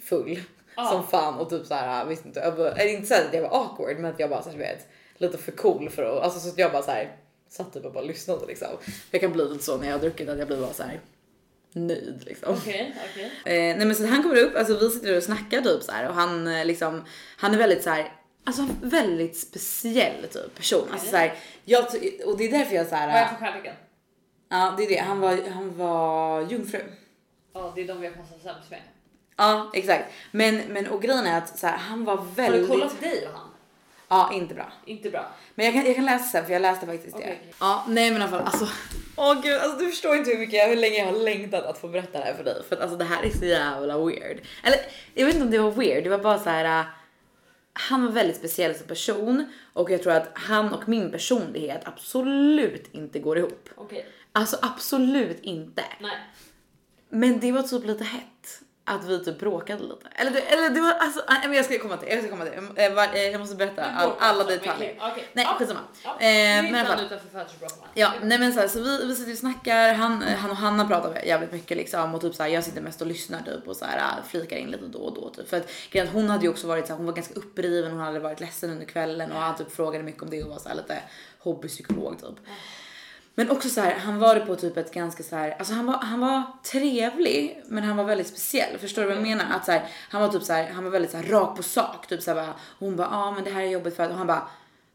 full Ja. som fan och typ så här visste inte, eller inte så att jag var awkward men att jag bara så här, du vet lite för cool för att, alltså så att jag bara så här satt typ och bara lyssnade liksom. Jag kan bli lite så när jag har druckit att jag blir bara så här nöjd liksom. Okej, okej. Eh, nej men så han kommer upp, alltså vi sitter och snackar typ så här och han eh, liksom, han är väldigt så här, alltså väldigt speciell typ person. Alltså så här, jag, och det är därför jag så här. Vad är jag för stjärntecken? ja det är det, han var, han var jungfru. Ja, det är de vi har passat sämst med. Ja exakt. Men, men och grejen är att så här, han var Har väldigt. du kollat dig och han? Ja inte bra. Inte bra. Men jag kan, jag kan läsa sen för jag läste faktiskt det. Okej. Ja nej men i alla fall alltså. Åh gud alltså du förstår inte hur mycket jag, hur länge jag har längtat att få berätta det här för dig. För att alltså det här är så jävla weird. Eller jag vet inte om det var weird, det var bara så här. äh, Han var väldigt speciell som person och jag tror att han och min personlighet absolut inte går ihop. Okej. Alltså absolut inte. Nej. Men det var typ lite hett att vi typ bråkade lite. Eller det, eller det var alltså, men jag ska komma till, jag ska komma till. Eh, eh, Jag måste berätta all, alla detaljer. Okej. Nej Ja. skitsamma. Ja. Eh, men fall. Ja, nej men så, här, så vi, vi sitter och snackar, han, han och Hanna pratar jävligt mycket liksom och typ så här, jag sitter mest och lyssnar typ och så här äh, flikar in lite då och då typ för att grejen hon hade ju också varit så här, hon var ganska uppriven, hon hade varit ledsen under kvällen och han typ frågade mycket om det och var så här lite hobbypsykolog typ. Men också så här, han var det på typ ett ganska så här, alltså han var, han var trevlig men han var väldigt speciell. Förstår du vad jag menar? Att så här, han var typ så här, han var väldigt så här rak på sak. Typ så här, bara, hon bara, ja ah, men det här är jobbigt för att, och han bara,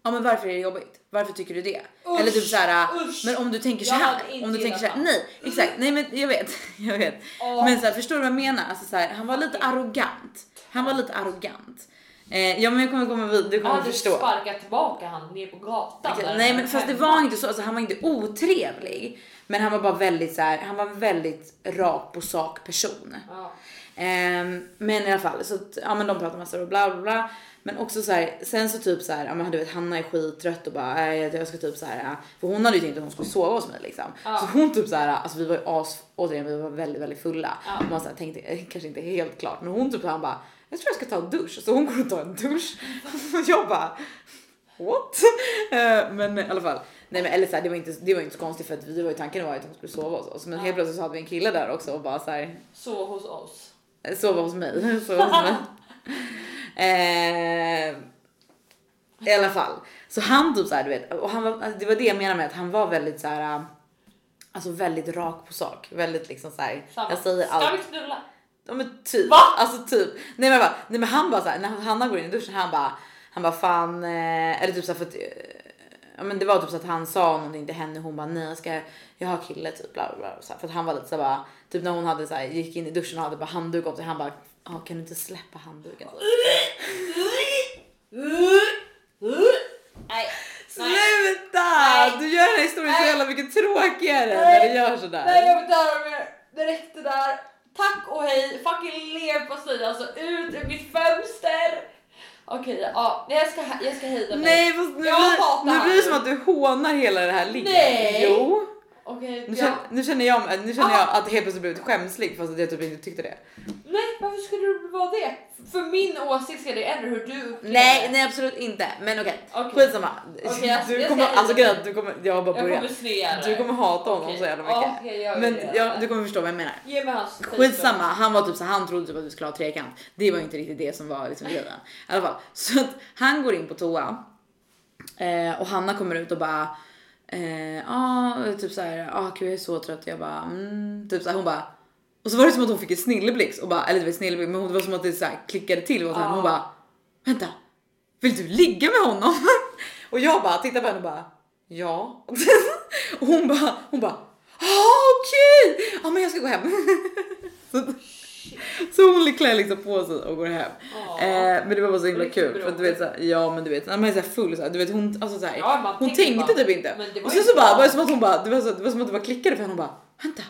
ja men varför är det jobbigt? Varför tycker du det? Usch, Eller typ så här, usch. men om du tänker så här, om du tänker så här, nej exakt, nej men jag vet, jag vet. Åh. Men så här, förstår du vad jag menar? Alltså så här, han var lite arrogant. Han var lite arrogant. Eh, ja men jag kommer komma vid, du kommer hade förstå. sparkat tillbaka han ner på gatan. Där nej men fast det var inte så, alltså, han var inte otrevlig. Men han var bara väldigt så här, han var en väldigt rak på sak person. Ja. Ehm, men i alla fall så att, ja men de pratar massor och bla bla bla. Men också så här, sen så typ så här, ja men du vet Hanna är skittrött och bara äh, jag ska typ så här, för hon hade ju tänkt att hon skulle sova hos mig liksom. Ja. Så hon typ så här, alltså vi var ju as, återigen vi var väldigt väldigt fulla. Ja. Man så här, tänkte eh, kanske inte helt klart men hon typ han bara jag tror jag ska ta en dusch så hon går och tar en dusch och jag bara what? Eh, men i alla fall. Nej men eller så här, det var inte det var inte så konstigt för att vi var ju tanken var att hon skulle sova hos oss men helt plötsligt så hade vi en kille där också och bara så här Så hos oss. Sova hos mig. Sova hos mig. eh, I alla fall. Så han typ såhär du vet, och han var, alltså, det var det jag menade med att han var väldigt så här. Alltså väldigt rak på sak. Väldigt liksom såhär. Samma. Jag säger Ska allt. vi knulla? Ja men typ. Va? Alltså typ. Nej men, bara, nej, men han bara såhär, när Hanna går in i duschen han bara, han bara fan, eh, eller typ såhär för att, eh, ja men det var typ så att han sa någonting till henne hon bara nej jag ska, jag har kille typ bla bla bla. Så här, för att han var lite såhär bara, typ när hon hade såhär, gick in i duschen och hade bara handduk om sig han bara, ah, kan du inte släppa handduken? Nej. Sluta! Nej. Du gör den här historien så jävla mycket tråkigare Nej. när du gör sådär. Nej jag vill inte höra mer. Det räckte där. Tack och hej. Fucking leverpastej alltså ut ur mitt fönster. Okej, ja, jag ska, jag ska hejda mig. Nej fast nu, Jag blir, nu blir det som att du hånar hela det här ligget. Nej. Jo. Okej, Nu känner, nu känner jag, nu känner jag Ah. att det helt plötsligt blivit skämslig fast att jag typ inte tyckte det. Nej, varför skulle du vara det? För min åsikt ska det ändra hur du upplever Nej, nej absolut inte. Men okej, Okej. skitsamma. Okej, jag- du jag kommer, alltså grejen du kommer, jag har bara Jag börjat. kommer Du kommer hata honom Okej. så jävla mycket. okej, jag Men vill ja, göra du kommer förstå vad jag menar. Ge mig hans Skitsamma, han var typ så han trodde typ att vi skulle ha trekant. Det var inte riktigt det som var liksom grejen. I alla fall, så att han går in på toa eh, och Hanna kommer ut och bara eh, ah, typ så här, ah gud jag är så trött. Jag bara mm, typ så här, hon bara och så var det som att hon fick en snilleblixt och bara eller det var snilleblixt men hon- det var som att det så klickade till och henne. Hon bara vänta, vill du ligga med honom? och jag bara tittar på henne och bara ja. och hon bara hon bara ah, okej, ja men jag ska gå hem. så, hon klär liksom på sig och går hem. Ja. Eh, men det var bara så himla kul för att du vet såhär, ja men du vet när man är såhär full såhär, du vet hon alltså såhär, Ja, hon tänkte bara, typ inte. Och sen så bara var det som att hon bara, det var, så, det var som att det bara klickade för henne hon bara vänta,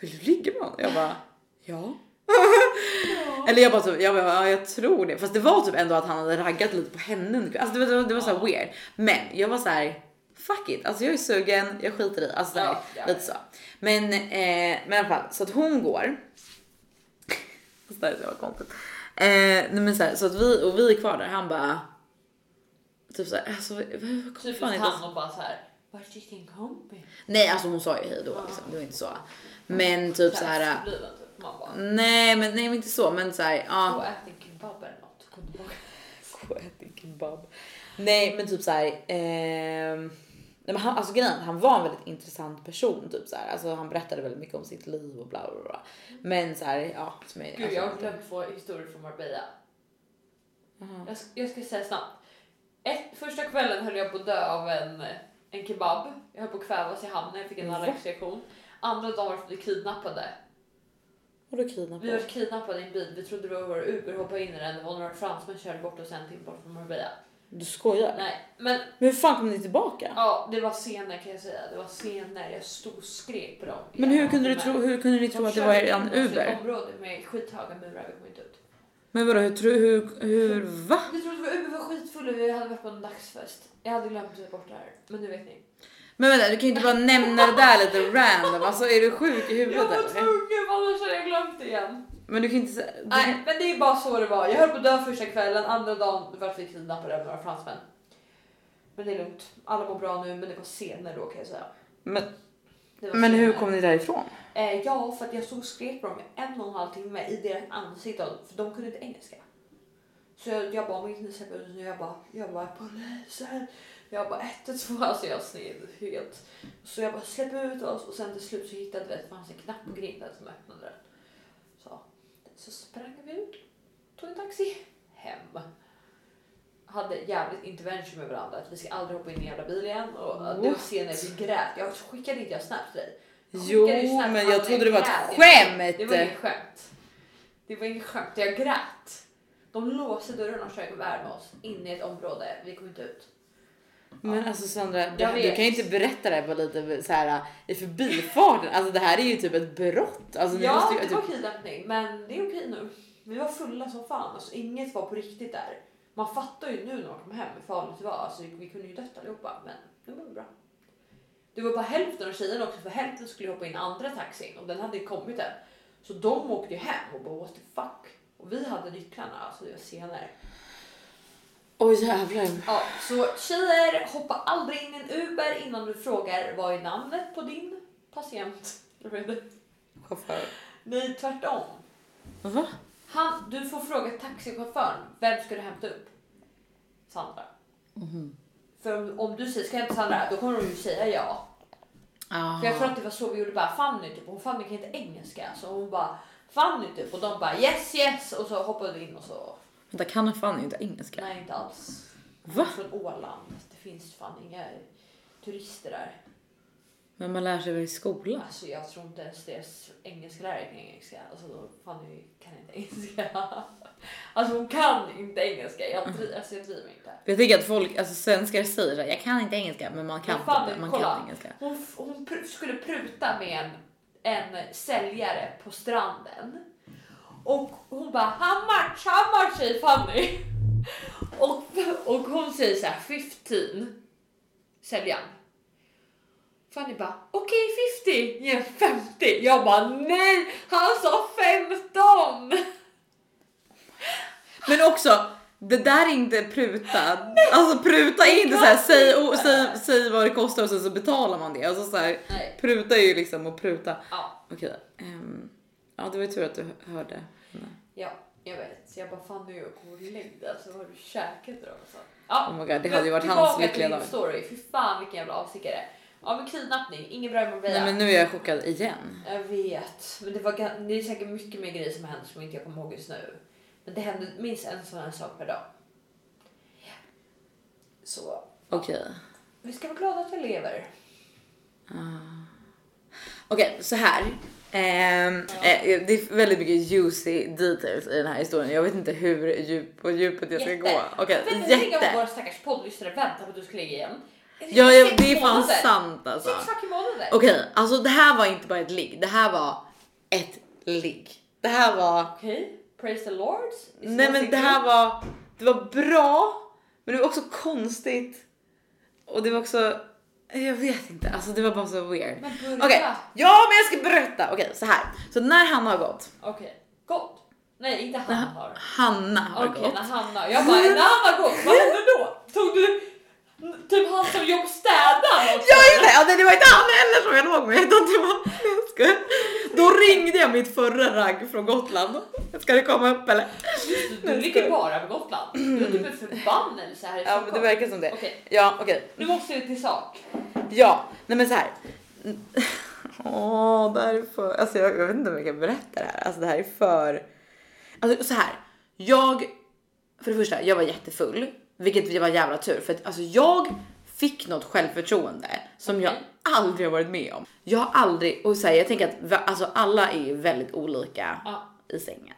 vill du ligga med honom? Jag bara ja. Eller jag bara typ, jag, bara, ja, jag tror det. Fast det var typ ändå att han hade raggat lite på henne. Alltså det var, det var, det var så här weird. Men jag var så här. Fuck it, alltså jag är sugen, jag skiter i. Alltså Ja, ja, lite så. Men, eh, men i alla fall så att hon går. Alltså, det här är så jävla konstigt. Eh, nej men så, här, så att vi och vi är kvar där. Han bara. typ såhär, alltså vad vad Typiskt fan det? han och bara så här. Vart gick din kompis? Nej alltså hon sa ju hej då liksom, det var inte så. Men typ så här. Efterbliven, typ. Man bara. nej men nej men inte så men så här, Gå ja. och ät din kebab eller något. Kom. Gå och ät din kebab. Nej men typ så här. Nej, men han, alltså grejen, han var en väldigt intressant person typ så här. Alltså han berättade väldigt mycket om sitt liv och bla bla bla. Men så här, ja. Som är, Gud, jag har glömt två historier från Marbella. Jag, ska- jag ska säga snabbt. Ett, första kvällen höll jag på att dö av en, en kebab. Jag höll på att kvävas i hamnen, jag fick en allergisk Andra dagen var vi kidnappade. Vadå Vi kidnappad? var kidnappade i en bil, vi trodde det var vår Uber, hoppade in i den. Det var några fransmän körde bort oss en till bort från Marbella. Du skojar? Nej, men Men hur fan kom ni tillbaka? ja, det var scener kan jag säga. Det var scener, jag stod och skrek på dem. Men hur Jag kunde du tro, hur kunde ni tro att det var en Uber? område med skithöga murar, vi kom inte ut. Men vadå hur, tro- hur, hur, va? Vi trodde var Uber var skitfulla, vi hade varit på en dagsfest. Jag hade glömt bort det här, men nu vet ni. Men vänta, du kan ju inte bara nämna det där lite random. Alltså är du sjuk i Jag huvudet var eller? tvungen, annars hade jag glömt det igen. Men du kan inte säga... du Nej, men det är bara så det var. Jag höll på att dö första kvällen, andra dagen vart vi kidnappade av några fransmän. Men det är lugnt. Alla mår bra nu, men det var scener då kan jag säga. Men, men hur kom ni därifrån? Eh, ja, för att jag stod och skrek på dem en och en halv timme i deras ansikten, för de kunde inte engelska. Så jag, jag bara, om inte släpper ut nu, jag bara, jag bara polisen. Jag bara 112, alltså jag sned helt. Så jag bara släpp ut oss och sen till slut så hittade vi att det fanns en knapp på grinden som öppnade den. Så, sprang vi ut, tog en taxi hem. Hade jävligt intervention med varandra att vi ska aldrig hoppa in i en jävla bil igen och det var What? scener vi grät. Jag skickade inte jag snap till dig. Jo, men jag trodde det var ett skämt. Det var inget skämt. Det var inget skämt. Jag grät. De låste dörren och körde iväg med oss in i ett område. Vi kom inte ut. Men alltså Sandra, du, du kan ju inte berätta det här på lite så här i förbifarten. Alltså det här är ju typ ett brott. Alltså, ja, måste ju, det typ, var kidnappning, men det är okej nu. Vi var fulla som fan. Alltså, inget var på riktigt där. Man fattar ju nu när man kom hem hur farligt det var. Alltså, vi kunde ju dött allihopa, men det var bra. Det var bara hälften av tjejerna också, för hälften skulle hoppa in andra taxin och den hade ju kommit än. Så de åkte ju hem och bara what the fuck. Och vi hade nycklarna, alltså det var senare. Oj jävlar. Ja, så tjejer, hoppa aldrig in i en Uber innan du frågar vad är namnet på din patient. Chaufför. Nej, tvärtom. Va? Han, du får fråga taxichauffören, vem ska du hämta upp? Sandra. För om, om du säger ska jag hämta Sandra, då kommer de ju säga ja. Ah. För jag tror att det var så vi gjorde bara Fanny typ, och Fanny kan inte engelska så hon bara Fanny typ och de bara yes yes och så hoppade vi in och så. Vänta, kan fan inte engelska? Nej inte alls. Va? Från Åland. Det finns fan inga turister där. Men man lär sig väl i skolan? Alltså jag tror inte ens deras engelsklärare kan engelska. Alltså då Fanny kan inte engelska. Alltså hon kan inte engelska. Jag, alltså, jag bryr mig inte. Jag tycker att folk, alltså svenskar säger så här, jag kan inte engelska men man kan Men fan, det, man kolla. kan engelska. Hon, hon pr- skulle pruta med en, en säljare på stranden. Och hon bara how much, how much säger Fanny. Och, och hon säger så här 15. Säljaren. Fanny bara okej 50, ge 50. Jag bara nej, han sa 15. Men också, det där är inte pruta. Alltså pruta är inte så här, säg, oh, säg, säg vad det kostar och sen så betalar man det. Alltså så här, Nej. pruta är ju liksom att pruta. Ja, Okej, ehm, ja det var ju tur att du hörde henne. ja, jag vet. Så jag bara Fanny gå och lägg dig. Alltså vad har du käkat då? Så. Ja, Oh my god, det hade ju varit hans lyckliga dag. story. Fy fan vilken jävla avstickare. Ja men kidnappning, inget bra i Marbella. Nej men nu är jag chockad igen. Jag vet. Men det, var, det är säkert mycket mer grejer som har hänt som inte jag kommer ihåg just nu. Men det hände minst en sån här sak per dag. Så Okej. vi ska vara glada att jag lever. Okej, så här. Ehm, eh, det är väldigt mycket juicy details i den här historien. Jag vet inte hur djup på djupet jag ska gå. Okej, Vet du hur länge jätte. våra stackars poddlyssnare väntar på att du ska lägga igen? Ja, ja, det är fan månader. sant alltså. Okej, alltså det här var inte bara ett ligg. Det här var ett ligg. Det här var... Okej, praise the lord. Is Nej men det här var... Det var bra, men det var också konstigt. Och det var också... Jag vet inte, alltså det var bara så weird. Men Okej, börja. ja men jag ska berätta. Okej, så här. Så när Hanna har gått. Okej, gott. Nej, inte han har. Hanna har Okej, gått. när Hanna... Jag bara, när han har gått, vad hände då? Tog du han också? Jag inte, ja, nej, det var inte han heller som jag låg med utan det var, skojar. Då ringde jag mitt förra ragg från Gotland. Ska det komma upp eller? Du ligger bara på Gotland. Du har typ en förbannelse här i Ja men det Stockholm. verkar som det. Okej. Ja okej. Nu måste vi till sak. Ja, nej men så här. Åh, det här är för... Alltså jag, jag vet inte om jag kan berätta det här. Alltså det här är för... Alltså så här. Jag... För det första, jag var jättefull. Vilket var jävla tur. För att alltså jag fick något självförtroende som jag Okej. aldrig har varit med om. Jag har aldrig... Och så här, jag tänker att alltså alla är ju väldigt olika Ja. i sängen.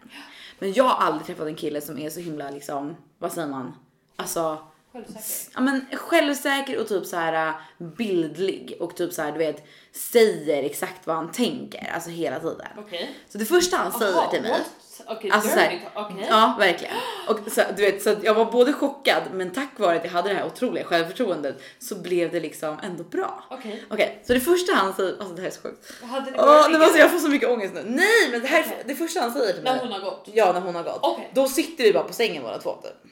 Men jag har aldrig träffat en kille som är så himla liksom... Vad säger man? Alltså Självsäker. ja, men självsäker och typ så här äh, bildlig och typ så här du vet säger exakt vad han tänker alltså hela tiden. Okej. Så det första han säger Jaha, till mig. what? Okej, Alltså det så har här, vi inte- okej. Ja, verkligen. Och så, du vet, så att jag var både chockad, men tack vare att jag hade det här otroliga självförtroendet så blev det liksom ändå bra. Okej. Okej, så det första han säger, alltså det här är så sjukt. Hade ligga alltså, jag får så mycket ångest nu. Nej, men det här, det första han säger till mig. när hon har gått? Ja, när hon har gått. Då sitter vi bara på sängen båda två typ.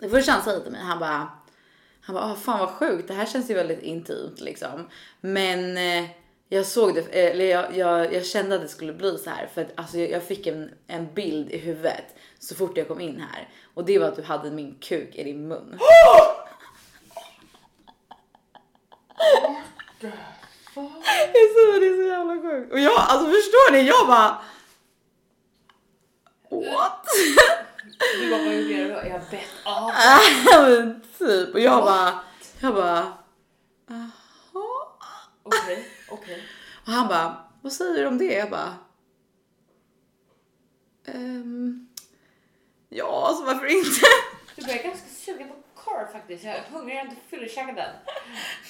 Det första han säger till mig, han bara, han bara, "Ah, fan vad sjukt, det här känns ju väldigt intimt liksom. Men eh, jag såg det, eh, eller jag, jag, jag kände att det skulle bli så här för att alltså, jag, jag fick en, en bild i huvudet så fort jag kom in här och det var att du hade min kuk i din mun. Det är så, det är så jävla sjukt. Och jag, alltså förstår ni? Jag bara... What? Du bara, vad gjorde jag? Jag bett av. Men typ. Och jag bara... Jag bara... Jaha. Okej, okej. Och han bara, vad säger du om det? Jag bara... Ehm, ja, alltså varför inte? Du blir ganska sugen på korv faktiskt. Jag är hungrig, jag har inte fyllekäkat den.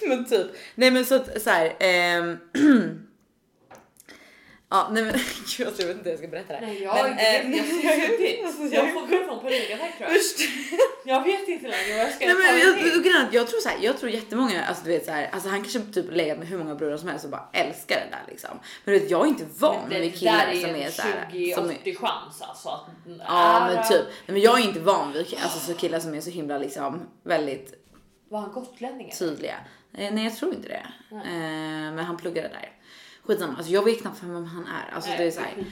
men typ. Nej men så att så här. ehm, ja, nej men gud alltså, jag vet inte hur jag ska berätta det här. Nej, jag men, eh, Jag har suttit. alltså, Jag får gå från panikattack tror jag. Jag vet inte längre vad jag ska Nej, ta men mig jag, jag, jag, jag tror så här, jag tror jättemånga, alltså du vet så här, alltså han kanske typ legat med hur många brudar som helst och bara älskar det där liksom. Men du vet, jag är inte van vid det killar där som är en så här. Som är, 20-80 chans alltså. Att, ja men typ, nej, men jag är inte van vid alltså, så killar som är så himla liksom väldigt Var han gotlänning? tydliga. Eh, nej jag tror inte det. Eh, men han pluggade där. Skitsamma, alltså jag vet knappt vem han är. Alltså Nej, det är så här.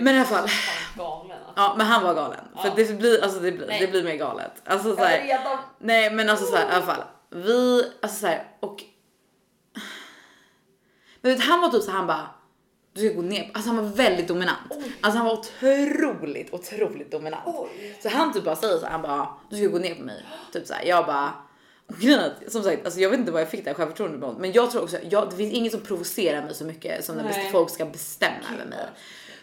Men i alla fall. galen alltså. Ja men han var galen. För Ja. det blir, alltså det blir, Nej. det blir mer galet. Alltså så här. Nej men alltså såhär i alla fall. Vi, alltså såhär och. Men vet, han var typ så han bara. Du ska gå ner. Alltså han var väldigt dominant. Oj. Alltså han var otroligt, otroligt dominant. Oj. Så han typ bara säger så här, han bara du ska gå ner på mig. Typ såhär jag bara. Att, Som sagt, alltså jag vet inte vad jag fick det här självförtroendet ifrån. Men jag tror också, jag, det finns inget som provocerar mig så mycket som när folk ska bestämma över mig.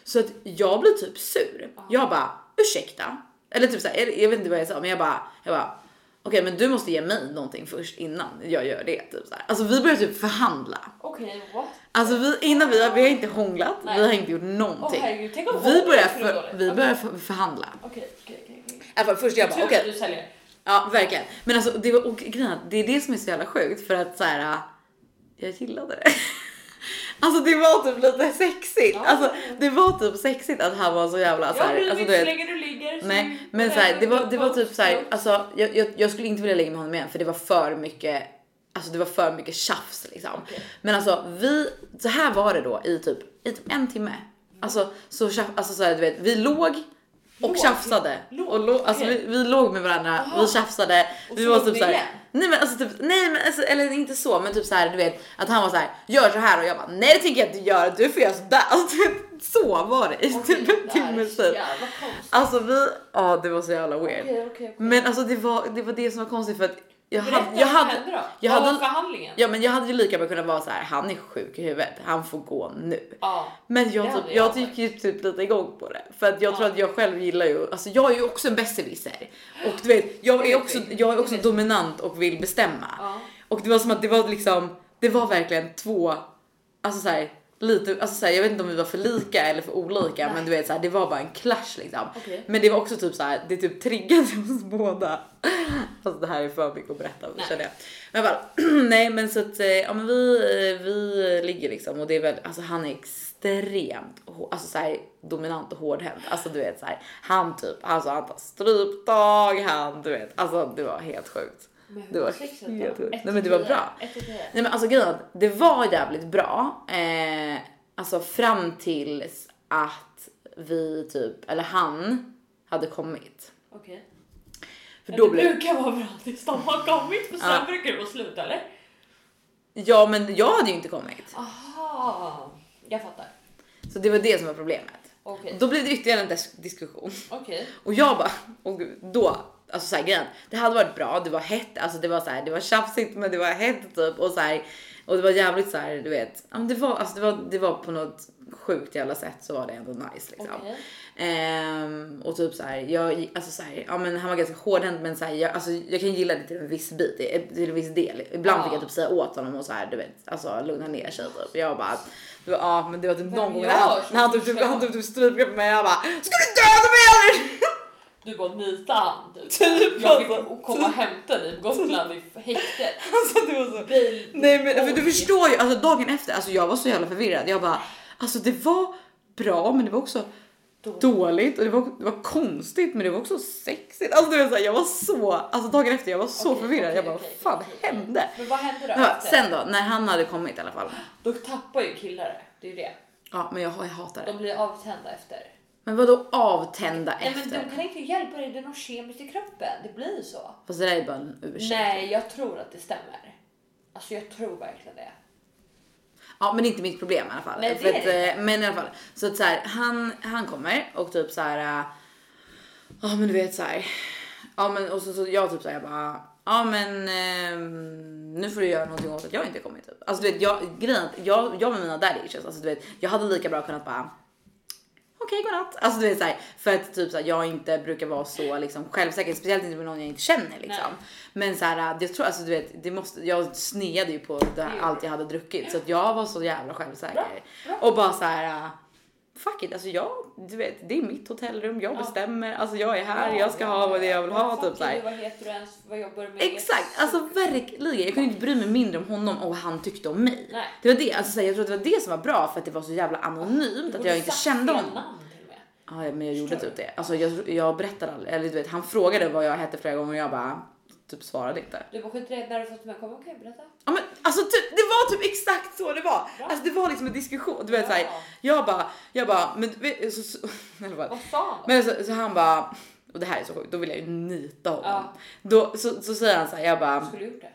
Så att jag blir typ sur. Jag bara ursäkta. Eller typ såhär, jag vet inte vad jag sa men jag bara, jag bara okej men du måste ge mig någonting först innan jag gör det. Typ så här. Alltså vi börjar typ förhandla. Okej, what? Alltså vi, innan vi har, vi har inte hånglat, Nej. vi har inte gjort någonting. herregud, om vi börjar, för, vi börjar för, förhandla. Okej, okej, okej. okej. I alla fall först jag bara Tur okej. säljer. Ja verkligen. Men alltså det var och grejen det är det som är så jävla sjukt för att så här. Jag gillade det. Alltså det var typ lite sexigt. Ja. Alltså det var typ sexigt att han var så jävla så Jag här, alltså, du vet, länge du ligger. Nej, men så här, det var, det var typ så här, alltså jag, jag, jag skulle inte vilja lägga med honom igen för det var för mycket, alltså det var för mycket tjafs liksom. Okej. Men alltså vi, så här var det då i typ, i typ en timme. Alltså så, alltså så här, du vet, vi låg och tjafsade. Låg? Och låg, alltså vi, vi låg med varandra, Aha. vi tjafsade. Och vi var typ ni så här, igen? nej men alltså typ, nej men alltså, eller inte så men typ så här, du vet att han var så här, gör så här och jag bara nej det tänker jag inte göra, du får göra sådär. Alltså, så var det i typ en timme konstigt. Alltså vi, ja det var så jävla weird. Okej, okej, okej. Men alltså det var, det var det som var konstigt för att jag Berätta hade, jag vad hade, hände då. jag Vad hade- var förhandlingen? ja men jag hade ju lika bra kunnat vara så här, han är sjuk i huvudet, han får gå nu. Ja. Men jag, typ, jag gick ju typ lite igång på det. För att jag tror Ja. att jag själv gillar ju, alltså jag är ju också en besserwisser. Och du vet, jag är också, jag är också dominant och vill bestämma. Ja. Och det var som att det var liksom, det var verkligen två, alltså så här, lite, alltså så här, jag vet inte om vi var för lika eller för olika men du vet så här, det var bara en clash liksom. Okej. Men det var också typ så här, det typ triggade oss båda. Alltså det här är för mycket att berätta Nej. känner jag. Men jag bara, nej men så att, eh, ja men vi, eh, vi ligger liksom och det är väl, alltså han är extremt, alltså så här, dominant och hårdhänt. Alltså du vet så här, han typ, alltså han tar stryptag, han du vet, alltså det var helt sjukt. Det var helt sjukt. Nej, men det var bra. Nej men alltså grejen det var jävligt bra. Eh, alltså fram tills att vi typ, eller han hade kommit. Okej. För Men då det blev, brukar vara bra tills de har kommit för sen Ja. brukar det vara slut eller? ja men jag hade ju inte kommit. Aha, jag fattar. Så det var det som var problemet. Okej. Då blev det ytterligare en dis- diskussion. Okej. Och jag bara, och då, alltså såhär grejen, det hade varit bra, det var hett, alltså det var så här, det var tjafsigt men det var hett typ och så här, och det var jävligt så här, du vet, ja, men det var, alltså det var, det var på något sjukt jävla sätt så var det ändå nice liksom. Okej. Ehm, och typ så här, jag, alltså så här, ja men han var ganska hårdhänt men så här, jag, alltså, jag kan gilla det till en viss bit, till en viss del. Ibland Ja. fick jag typ säga åt honom och så här, du vet, alltså lugna ner sig typ. Jag bara, var, ja men det var typ någon gång när han, så typ, han typ, typ strypgrepp mig jag bara, ska du döda mig eller? Du bara nita han typ. Typ, Jag fick alltså. komma och hämta dig på Gotland i häktet. Alltså det var så. Bil. Nej men för du förstår ju, alltså dagen efter, alltså jag var så jävla förvirrad. Jag bara, alltså det var bra men det var också Dåligt. dåligt och det var, det var konstigt men det var också sexigt. Alltså så här, jag var så, alltså dagen efter jag var så Okej, förvirrad. okej, jag bara, vad fan okej. hände? Men vad hände då? Ja, sen då, när han hade kommit i alla fall. Då tappar ju killar det. Det är ju det. Ja men jag, jag hatar De det. blir avtända efter. Men vadå avtända Nej men efter? de kan inte hjälpa dig, det är något kemiskt i kroppen. Det blir så. Fast det där är bara en ursäkt. Nej, jag tror att det stämmer. Alltså jag tror verkligen det. Ja men inte mitt problem i alla fall. Nej, det är det eh, men i alla fall. Så att så här, han, han kommer och typ så här. eh, Ja men du vet så här. Ja men och så, så jag typ så här, jag bara. Ja men ehm, nu får du göra någonting åt att jag inte kommit. Typ. Alltså du vet jag grejen är att jag, jag med mina daddy issues, alltså du vet jag hade lika bra kunnat bara okej godnatt. Alltså du vet såhär, för att typ såhär, jag inte brukar vara så liksom självsäker, speciellt inte med någon jag inte känner liksom. Men såhär, jag tror alltså du vet, det måste, jag sneade ju på här, allt jag hade druckit så att jag var så jävla självsäker. Bra, bra. Och bara såhär, fuck it, alltså jag, du vet, det är mitt hotellrum, jag Ja. bestämmer, alltså jag är här, Ja, jag ska ja, ha vad jag vill ha typ är såhär. Vad heter du ens? Vad jobbar du med? Exakt, alltså verkligen. Jag kunde inte bry mig mindre om honom och vad han tyckte om mig. Nej. Det var det, alltså, så här, jag tror att det var det som var bra för att det var så jävla anonymt att jag inte kände honom. Ja, men jag gjorde typ det. Alltså jag, jag berättade aldrig, eller du vet, han frågade vad jag hette flera gånger och jag bara typ svarade inte. Du bara skit i det, när du fått med kom okej berätta. Ja men alltså typ, det var typ exakt så det var. Bra. Alltså det var liksom en diskussion. Du vet Ja. såhär, jag bara, jag bara, men vet, så, så, fall. Vad sa han? Men så, så han bara, och det här är så sjukt, då vill jag ju nita honom. Ja. Då, så, så säger han så här, jag bara, Skulle du gjort det?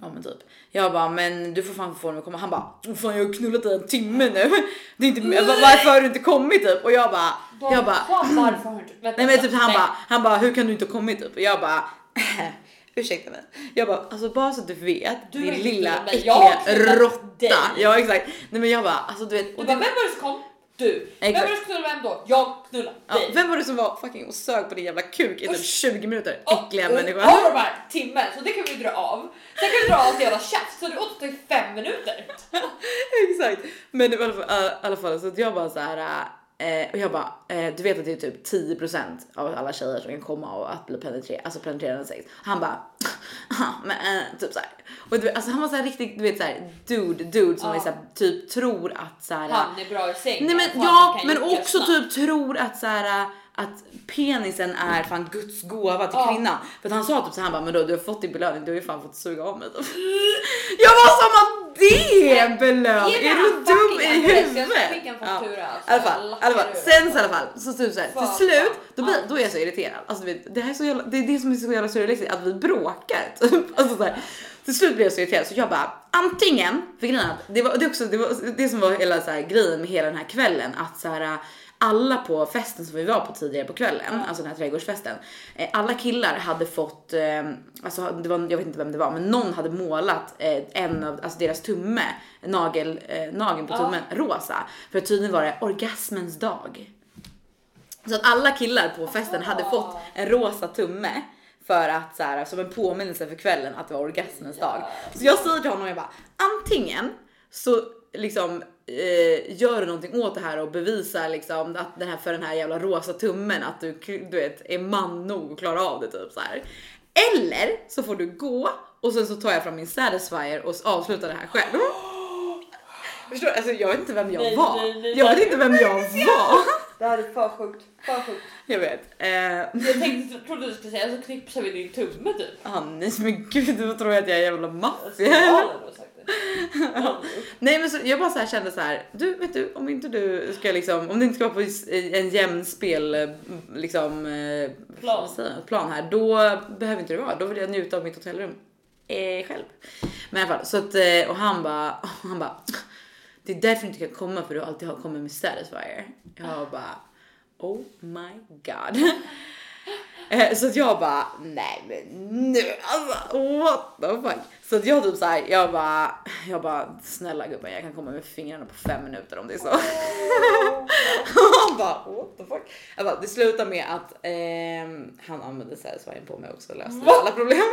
Ja men typ. Jag bara men du får fan få mig att komma. Han bara "Åh, fan jag har knullat i en timme nu. Det är inte. Varför har du inte kommit typ? Och jag bara, jag bara. varför har du inte... Vänta, Nej men typ han nej. bara, han bara hur kan du inte ha kommit typ? Och jag bara ursäkta mig. Jag bara alltså bara så att du vet Du din lilla. Jag äckliga råtta. dig. Ja exakt. Nej men jag bara alltså du vet. Du Och bara, det, vem var det som kom? Du. Vem Exakt. var det som knullade vem då? Jag knullade ja, dig. vem var det som var fucking och sög på din jävla kuk i typ Usch. 20 minuter? Och- Äckliga och- människa. Har de här timmen så det kan vi dra av. Sen kan vi dra allt jävla tjafs så det återstår i fem minuter. Exakt. Men i alla fall, i alla fall så att jag bara så här. Eh, och jag bara, eh, du vet att det är typ 10% av alla tjejer som kan komma av att bli penetrerade, alltså penetrerande sex. Han bara, "Aha, men eh, typ så här. Och du alltså han var så här riktigt, du vet så här dude, dude som Ja. är så här, typ tror att så här. Han är bra i säng. Nej men ja, men också typ tror att så här att penisen är fan Guds gåva till Ja. kvinnan. För att han sa typ så här, han bara, men då du har fått din belöning, du har ju fan fått suga av mig. Jag var som att det är belöning, Ge mig är du dum i huvudet? En Ja. I alla fall, alla fall. sen så i alla fall så typ så här, till slut då, blir, då är jag så irriterad. Alltså det här är så jävla, det är det som är så jävla surrealistiskt att vi bråkar typ. Alltså så här, till slut blev jag så irriterad så jag bara antingen, för grejen det var det, också, det, var det som var hela så här, grejen med hela den här kvällen att så här alla på festen som vi var på tidigare på kvällen, alltså den här trädgårdsfesten, eh, alla killar hade fått, eh, alltså det var, jag vet inte vem det var, men någon hade målat eh, en av, alltså deras tumme, nagel, nageln på tummen rosa. För tydligen var det orgasmens dag. Så att alla killar på festen hade fått en rosa tumme för att så här, som en påminnelse för kvällen att det var orgasmens dag. Så jag säger till honom, jag bara antingen så liksom eh, gör du någonting åt det här och bevisar liksom att den här för den här jävla rosa tummen att du, du vet är man nog att klara av det typ så här. Eller så får du gå och sen så tar jag fram min satisfier och avslutar det här själv. Förstår du? Alltså jag vet inte vem jag Nej, var. nej, nej, jag vet inte vem jag var. Det här är för sjukt. För sjukt. Jag vet. Eh, Jag tänkte, trodde du skulle säga så knipsar vi din tumme typ. ah, nej men gud, du tror jag att jag är jävla maffia Ja. Nej men så, jag bara så här kände så här. Du vet du om inte du ska liksom om det inte ska vara på en jämn spel eh, liksom eh, Plan. jag, plan här då behöver inte det vara. Då vill jag njuta av mitt hotellrum eh, själv. Men i alla fall så att eh, och han bara han bara det är därför du inte kan komma för du alltid har kommit med satisfier. Jag bara oh my god. Eh, Så att jag bara, nej men nu alltså what the fuck. Så att jag typ såhär, jag bara, jag bara snälla gubben jag kan komma med fingrarna på fem minuter om det är så. Och han bara what the fuck. Jag bara, det slutar med att ehm, han använde satisfying på mig också och löste alla problem.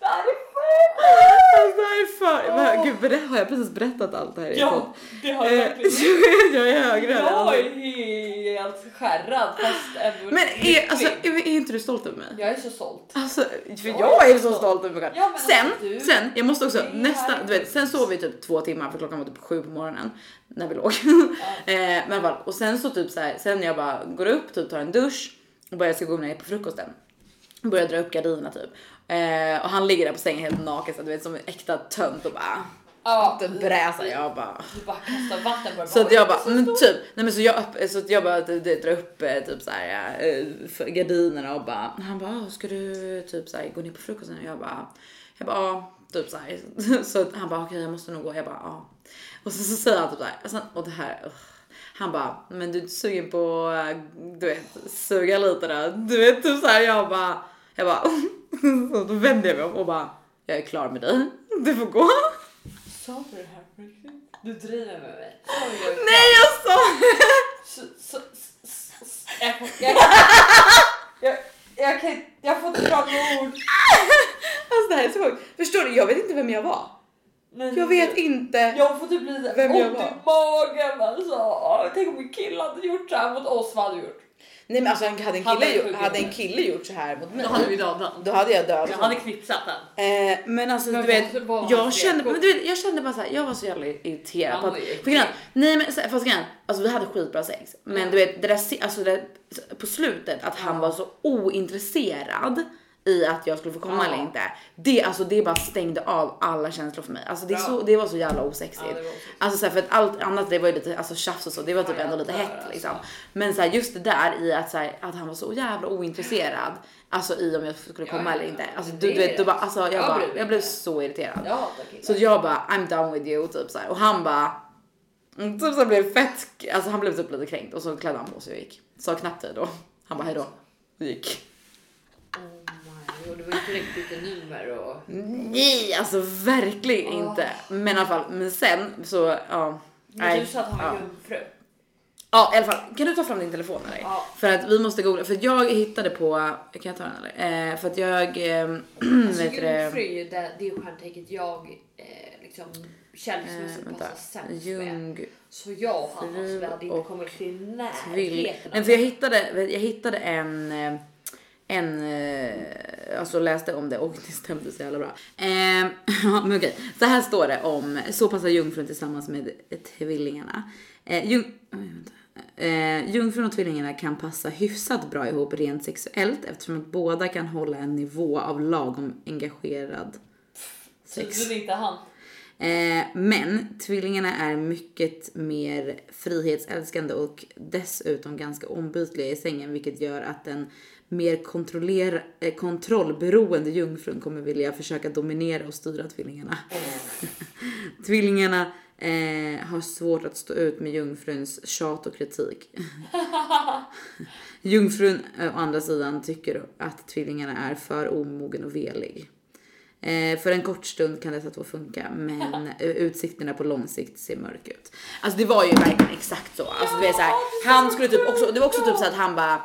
Det här är Alltså, det här är för, men, gud berätt, har jag precis berättat allt det här? Ja, det har jag Eh, verkligen. jag är högre Jag är helt skärrad fast Men är, alltså, är, inte du stolt över mig? Jag är så stolt. Alltså, för Jag jag är så stolt. stolt över mig själv. Ja, sen, alltså, du- sen, jag måste också, nästa, du vet, sen sov vi typ två timmar för klockan var typ sju på morgonen när vi låg. eh, men och sen så typ så här, sen jag bara går upp, typ tar en dusch och börjar ska gå ner på frukosten. Börjar dra upp gardinerna typ. Eh, och han ligger där på sängen helt naken så du vet som en äkta tönt och bara Ja, typ bräsar. Jag bara Du bara kastar vatten på så att jag bara, men typ, nej men så jag, upp- så att jag bara du, drar upp eh, typ så här, för gardinerna och bara, han bara, "Ah, ska du typ så här, gå ner på frukosten? Och jag bara, jag bara, ja, typ så här. Så han bara, okej jag måste nog gå. Jag bara, ja. Och så, så säger han typ så här, alltså, och det här, ugh. han bara, men du är sugen på, eh, du vet, suga lite där. Du vet, typ så här, jag bara, jag bara, så då vände jag mig om och bara, jag är klar med dig. Du får gå. Sa du det här på riktigt? Du driver med mig. Nej jag sa Så, så, så, så, jag, jag, jag, jag, kan, jag får inte fram ord. Alltså det här är så sjukt. Förstår du? Jag vet inte vem jag var. Men Jag vet inte. Jag får typ lite Vem jag ont i magen alltså. Tänk om en kille hade gjort så här mot oss, vad hade du gjort? Nej men alltså hade en kille, är gjort, hade en kille gjort så här mot mig. Då hade vi dödat Då hade jag dödat Jag hade knipsat den. Eh, men alltså Men du vet, jag kände, men du vet, jag kände bara så här, jag var så jävla irriterad. Han på att, för grejen, nej men så- fast grejen, alltså vi hade skitbra sex. Men du vet det där, alltså det, på slutet att han Ja. var så ointresserad i att jag skulle få komma Ja. eller inte. Det, alltså, det bara stängde av alla känslor för mig. Alltså, det, så, det var så jävla osexigt. Ja, osexigt. Alltså så här, för att allt annat det var ju lite alltså, tjafs och så, det var typ Ja, ändå lite hett alltså. liksom. Men så här, just det där i att, så här, att han var så jävla ointresserad. Alltså i om jag skulle komma eller inte. Alltså, du, du vet, då det. bara, alltså, jag, Jag bara, jag blev så irriterad. Så jag bara I'm done with you typ så här. och han bara mm, typ så blev fett, alltså han blev typ lite kränkt och så klädde han på sig och gick. Sa knappt hej då. Han bara hejdå och gick. Oh god, det var inte riktigt ett nummer och... Nej, alltså verkligen Åh. inte. Men i alla fall, men sen så ja. Men nej, du sa att han var ja. jungfru. Ja i alla fall, kan du ta fram din telefon eller? Ja. För att vi måste googla, för jag hittade på, kan jag ta den eller? Eh, för att jag, eh, Alltså vet jungfru är ju det, det stjärntecknet jag eh, liksom Eh, kärleksmässigt vänta, passar sämst med. Jung, Så jag och han vi hade inte och kommit till närheten. Nej, för jag hittade, jag hittade en, eh, en, eh, alltså läste om det och det stämde så jävla bra. Eh, men okej, så här står det om, så passar jungfrun tillsammans med tvillingarna. Eh, jung. Eh, jungfrun och tvillingarna kan passa hyfsat bra ihop rent sexuellt eftersom att båda kan hålla en nivå av lagom engagerad sex. Tydligen inte han. Eh, men tvillingarna är mycket mer frihetsälskande och dessutom ganska ombytliga i sängen vilket gör att den mer kontroller, eh, kontrollberoende jungfrun kommer vilja försöka dominera och styra tvillingarna. tvillingarna eh, har svårt att stå ut med jungfruns tjat och kritik. Jungfrun eh, å andra sidan tycker att tvillingarna är för omogen och velig. Eh, för en kort stund kan dessa två funka, men eh, utsikterna på lång sikt ser mörk ut. Alltså det var ju verkligen exakt så. Alltså, det, är så här, han skulle typ också, det var också typ så att han bara,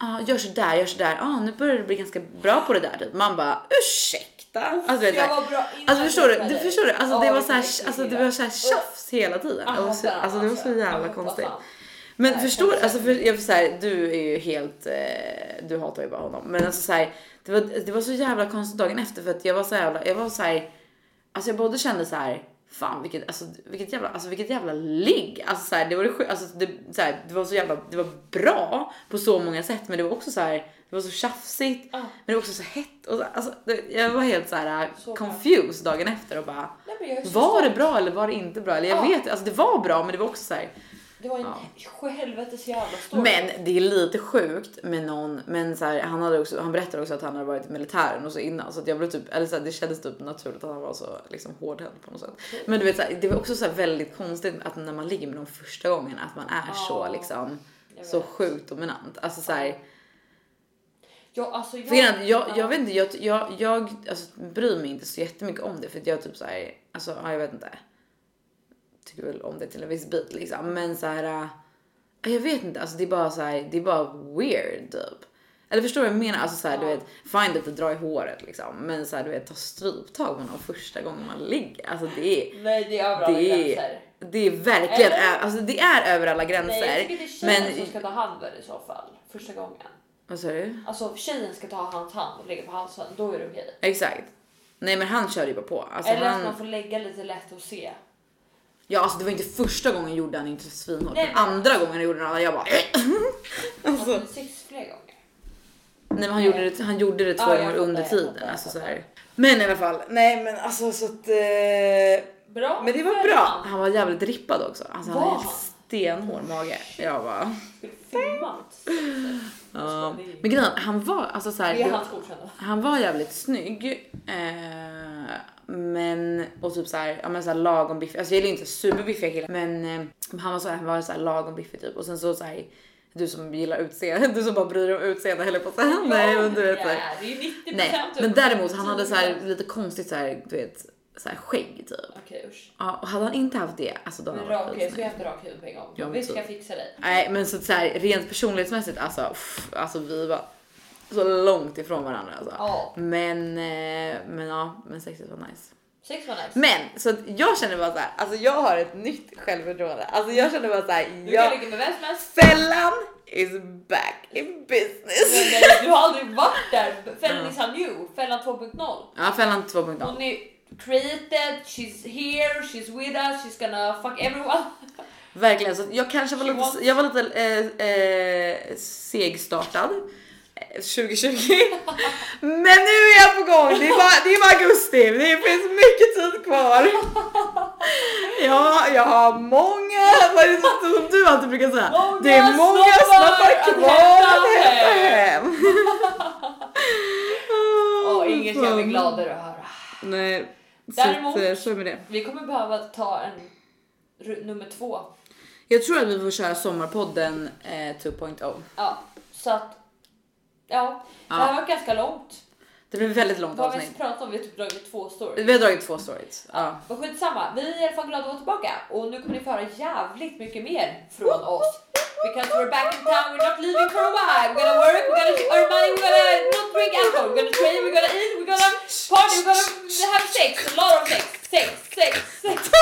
ah, gör sådär, gör sådär, ah, nu börjar du bli ganska bra på det där. Typ. Man bara, ursäkta? Alltså, vet, så Jag här, var bra Alltså förstår du? Du förstår du? Alltså dig. det var så här, vilken alltså det var så här tjafs hela tiden. Jag Det var så, hatar alltså det var så jävla Jag konstigt. Men Nej, förstår alltså för, jag vill säga, du är ju helt, eh, du hatar ju bara honom. Men alltså så här, det var, det var så jävla konstigt dagen efter för att jag var så jävla, jag var så här, alltså jag både kände så här, Fan vilket, alltså, vilket jävla, alltså vilket jävla ligg. Alltså så här, det var det, alltså, det, så här, det var så jävla, det var bra på så många sätt men det var också så här, det var så tjafsigt. Ja. Men det var också så hett och så, alltså, det, jag var helt så här Så bra. confused dagen efter och bara Nej, var det bra eller var det inte bra? Eller jag Ja. vet alltså det var bra men det var också så här. Det var en helvetes jävla story. Men det är lite sjukt med någon, men så här, han, hade också, han berättade också att han hade varit i militären och så innan så att jag blev typ, eller så här, det kändes typ naturligt att han var så liksom hårdhänt på något sätt. Men du vet så här, det var också så väldigt konstigt att när man ligger med någon första gången att man är så Ja, liksom jag så vet. sjukt dominant. Alltså så här, jag, alltså, jag, jag, ja. jag vet inte, jag, jag, jag alltså, bryr mig inte så jättemycket om det för att jag typ så här, alltså ja, jag vet inte. Tycker väl om det till en viss bit liksom, men så här. äh, Jag vet inte, alltså det är bara så här, det är bara weird typ. Eller förstår du vad jag menar? Alltså så här, du vet, fine att dra i håret liksom, men så här, du vet ta stryptag med någon första gången man ligger. Alltså det är, Nej det är över alla gränser. det är verkligen, Eller? alltså det är över alla gränser. Nej jag tycker det är tjejen men, som ska ta hand om det i så fall. Första gången. vad sa du? Alltså tjejen ska ta hans hand och lägga på halsen. Då är det okej. Exakt. Nej men han körde ju bara på. Alltså, Eller han, att man får lägga lite lätt och se. Ja alltså det var inte första gången gjorde han inte svinhårt. Nej, men andra gången han gjorde han jag bara Alltså, alltså, sex fler gånger. Nej men han gjorde det, han gjorde det två jag gånger under jag tiden. Alltså, jag så här. Men i alla fall, nej men alltså så att eh, Bra. Men det var bra. han. Han var jävligt rippad också. Alltså han Var hade stenhård mage. Jag bara, ja. det Men grejen, han var alltså så här, Det det-. Han var jävligt snygg. Eh, men och typ så här, ja men så här lagom biffig. Alltså jag gillar inte superbiffiga killar men eh, han var så här, han var så här lagom biffig typ och sen så så här du som gillar utseende, du som bara bryr dig om utseende heller på att säga nej men du vet så Ja, det är ju 90 Nej, men däremot han hade så här lite konstigt så här, du vet så här skägg typ. Okej usch. Ja, och hade han inte haft det, alltså då hade han varit skitsnygg. jag inte rak huvud på en gång. Ja, Vi ska fixa dig. Nej, men så, så här, rent personlighetsmässigt alltså, pff, alltså vi var så långt ifrån varandra alltså. Ja, Men, eh, men ja, men sexet var nice. sex var nice. Men så att jag känner bara så här, alltså jag har ett nytt självförtroende. Alltså jag känner bara så här, Du kan ligga med vem som helst. fällan is back in business. Men, nej, Du har aldrig varit där. Fällan is a new. Fällan 2.0. Ja, fällan 2.0. Hon är created, she's here, she's with us, she's gonna fuck everyone. Verkligen, så jag kanske var She lite, wants- jag var lite eh, eh, segstartad. Eh, 2020. Men nu är jag på gång, det är bara, det är bara augusti, det finns mycket tid kvar. Ja, jag har många, vad är det som- som du alltid brukar säga? Många det är många att kvar att hämta hem. Och inget gör mig gladare att höra. Nej, Däremot- så, eh, så är med det. Vi kommer behöva ta en nummer två. Jag tror att vi får köra sommarpodden eh, 2.0. Ja, så att. Ja, det här var ganska långt. Det blir väldigt långt Vad har vi avsnitt. ens pratat om? Vi har typ dragit två stories. Vi har dragit två stories. Ja. Men skitsamma, vi är i alla fall glada att vara tillbaka och nu kommer ni få höra jävligt mycket mer från oss. Because we're back in town, we're not leaving for a while. We're gonna work, we're gonna earn money, we're gonna not drink alcohol, we're gonna train, we're gonna eat, we're gonna party, we're gonna have sex, a lot of sex, sex, sex, sex.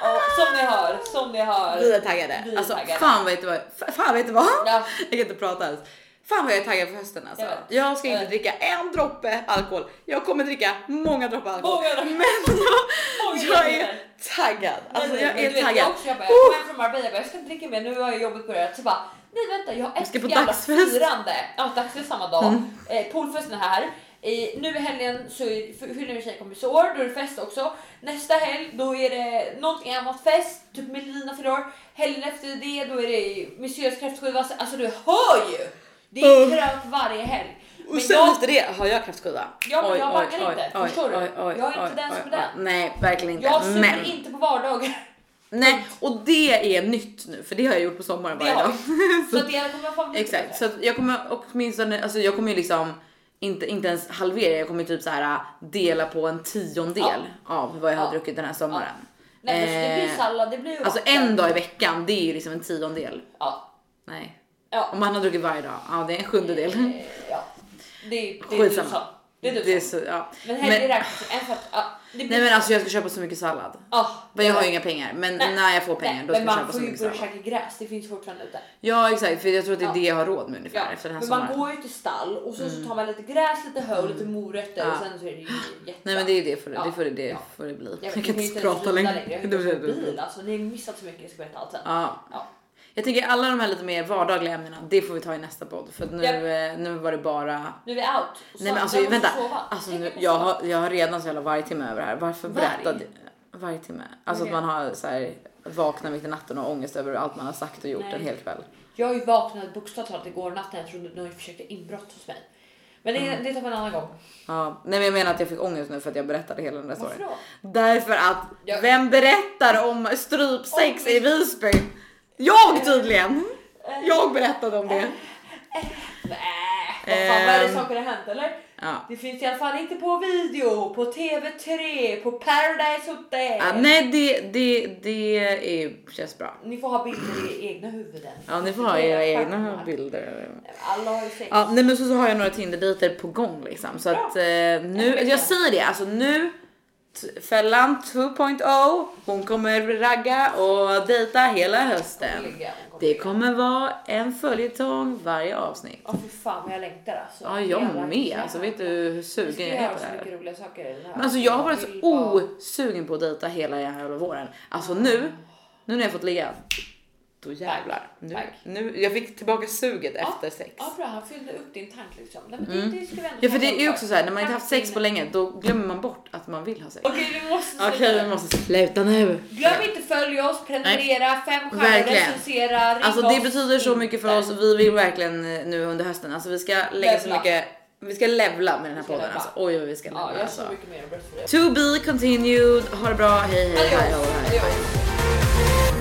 Ja, som ni hör, som ni hör. Vi är taggade. Vi är alltså taggade. fan vet du vad, fa- fan vet du vad? Ja. Jag kan inte prata ens. Fan vad jag är taggad för hösten alltså. Jag. Jag, ska inte Jag dricka en droppe alkohol. Jag kommer dricka många droppar alkohol. Många droppar. Men jag, jag är taggad. Alltså Nej, jag men är vet, taggad. Jag, också, jag, bara, jag kom hem från Marbella, jag, bara, jag ska inte dricka mer, nu har jag jobbet börjat. Så bara, nej vänta, jag har ett jävla firande. Ja, dagsfest samma dag. Mm. Eh, poolfesten är här. Eh, nu i helgen så fyller min tjejkompis år, då är det fest också. Nästa helg då är det någonting annat fest, typ Melina fyller år. Helgen efter det då är det Monsieur kräftskiva. Alltså du hör ju! Det är krök varje helg. Och Men sen jag- efter det har jag kräftskiva. Ja, men jag vaggar inte. Förstår du? Jag är inte den som är den. Nej verkligen inte. Jag super Men inte på vardagar. nej och det är nytt nu för det har jag gjort på sommaren varje dag. Så att det kommer vara Exakt, så jag kommer åtminstone, alltså jag kommer ju liksom inte, inte ens halvera, jag kommer typ så här dela på en tiondel av vad jag har Ja. druckit den här sommaren. Nej, så det blir Eh, sallad, det blir Alltså vatten. en dag i veckan, det är ju liksom en tiondel. Ja. Nej. Ja. Om man har druckit varje dag, ja det är en sjundedel. Eh, ja. Det är det är Skitsamma. Det är Det är så. ja. Men helger Men- räknas ju. Även för att, ja, det blir... Nej men alltså jag ska köpa så mycket sallad. Ah, Men jag har ju inga pengar. Men Nej. när jag får pengar Nej, då ska men jag man köpa så får ju mycket börja sallad. käka gräs, det finns fortfarande ute. Ja exakt för jag tror att det är det jag har råd med ungefär Ja, efter den här men man sommaren. Mm. går ju till stall och så, så tar man lite gräs, lite hö och lite morötter Ja. och sen så är det ju jättebra. Nej men det är det får det, det, får det, det Ja. får det bli. Jag, Jag kan inte prata rida längre. Jag har bil alltså, ni har missat så mycket, jag ska berätta allt sen. Ja. Ja. Jag tänker alla de här lite mer vardagliga ämnena, det får vi ta i nästa podd för att nu, Ja. eh, nu var det bara Nu är vi out. Och Nej men alltså måste vänta, sova. alltså, nu, att jag, har, jag har redan så jävla varje timme över det här. Varför Varg? berättade varje timme? Alltså Okej. att man har så här, vaknar mitt i natten och har ångest över allt man har sagt och gjort Nej. en hel kväll. Jag har ju vaknat bokstavligt talat igår natten, jag trodde någon försökte inbrott hos mig. Men det, Mm. det tar vi en annan gång. Ja, nej men jag menar att jag fick ångest nu för att jag berättade hela den där Varför storyn. då? Därför att Jag- vem berättar om strypsex Om- i Visby? Jag tydligen! Jag berättade om det. Nej, vad fan vad är det Ehm. saker har hänt eller? Ja. Det finns i alla fall inte på video, på TV3, på Paradise Hotel. Ja, nej det, det, det är, känns bra. Ni får ha bilder i egna huvuden. Ja ni får ha era egna bilder. Alla har ju sex. Ja, nej men så, så har jag några Tinder-dejter på gång liksom. Så Bra. att eh, nu, jag säger det, alltså nu Fällan 2.0, hon kommer ragga och dejta hela hösten. Det kommer vara en följetong varje avsnitt. Ja fy fan vad jag längtar alltså. Ja, jag med. Alltså vet du hur sugen jag är på det här? mycket roliga saker i den här. Men alltså jag har varit så osugen på att dejta hela jävla våren. Alltså nu, nu när jag fått ligga, då jävlar. Nu, Tack. nu, jag fick tillbaka suget Ja. efter sex. Ja bra, han fyllde upp din tank liksom. Nej, men Mm. det, Ja för det är ju också så här när man inte haft sex på länge då glömmer man bort att man vill ha sex. Okej vi måste Okej sluta. vi måste sluta nu. Glöm inte följa oss, prenumerera, fem stjärnor, recensera, ring Alltså det betyder så mycket för oss. Vi vill verkligen eh, nu under hösten, alltså vi ska lägga så mycket, vi ska levla med den här podden. Alltså, oj vad vi ska Ja, levla har alltså. To be continued. Ha det bra. Hej hej hej. Hej, hej.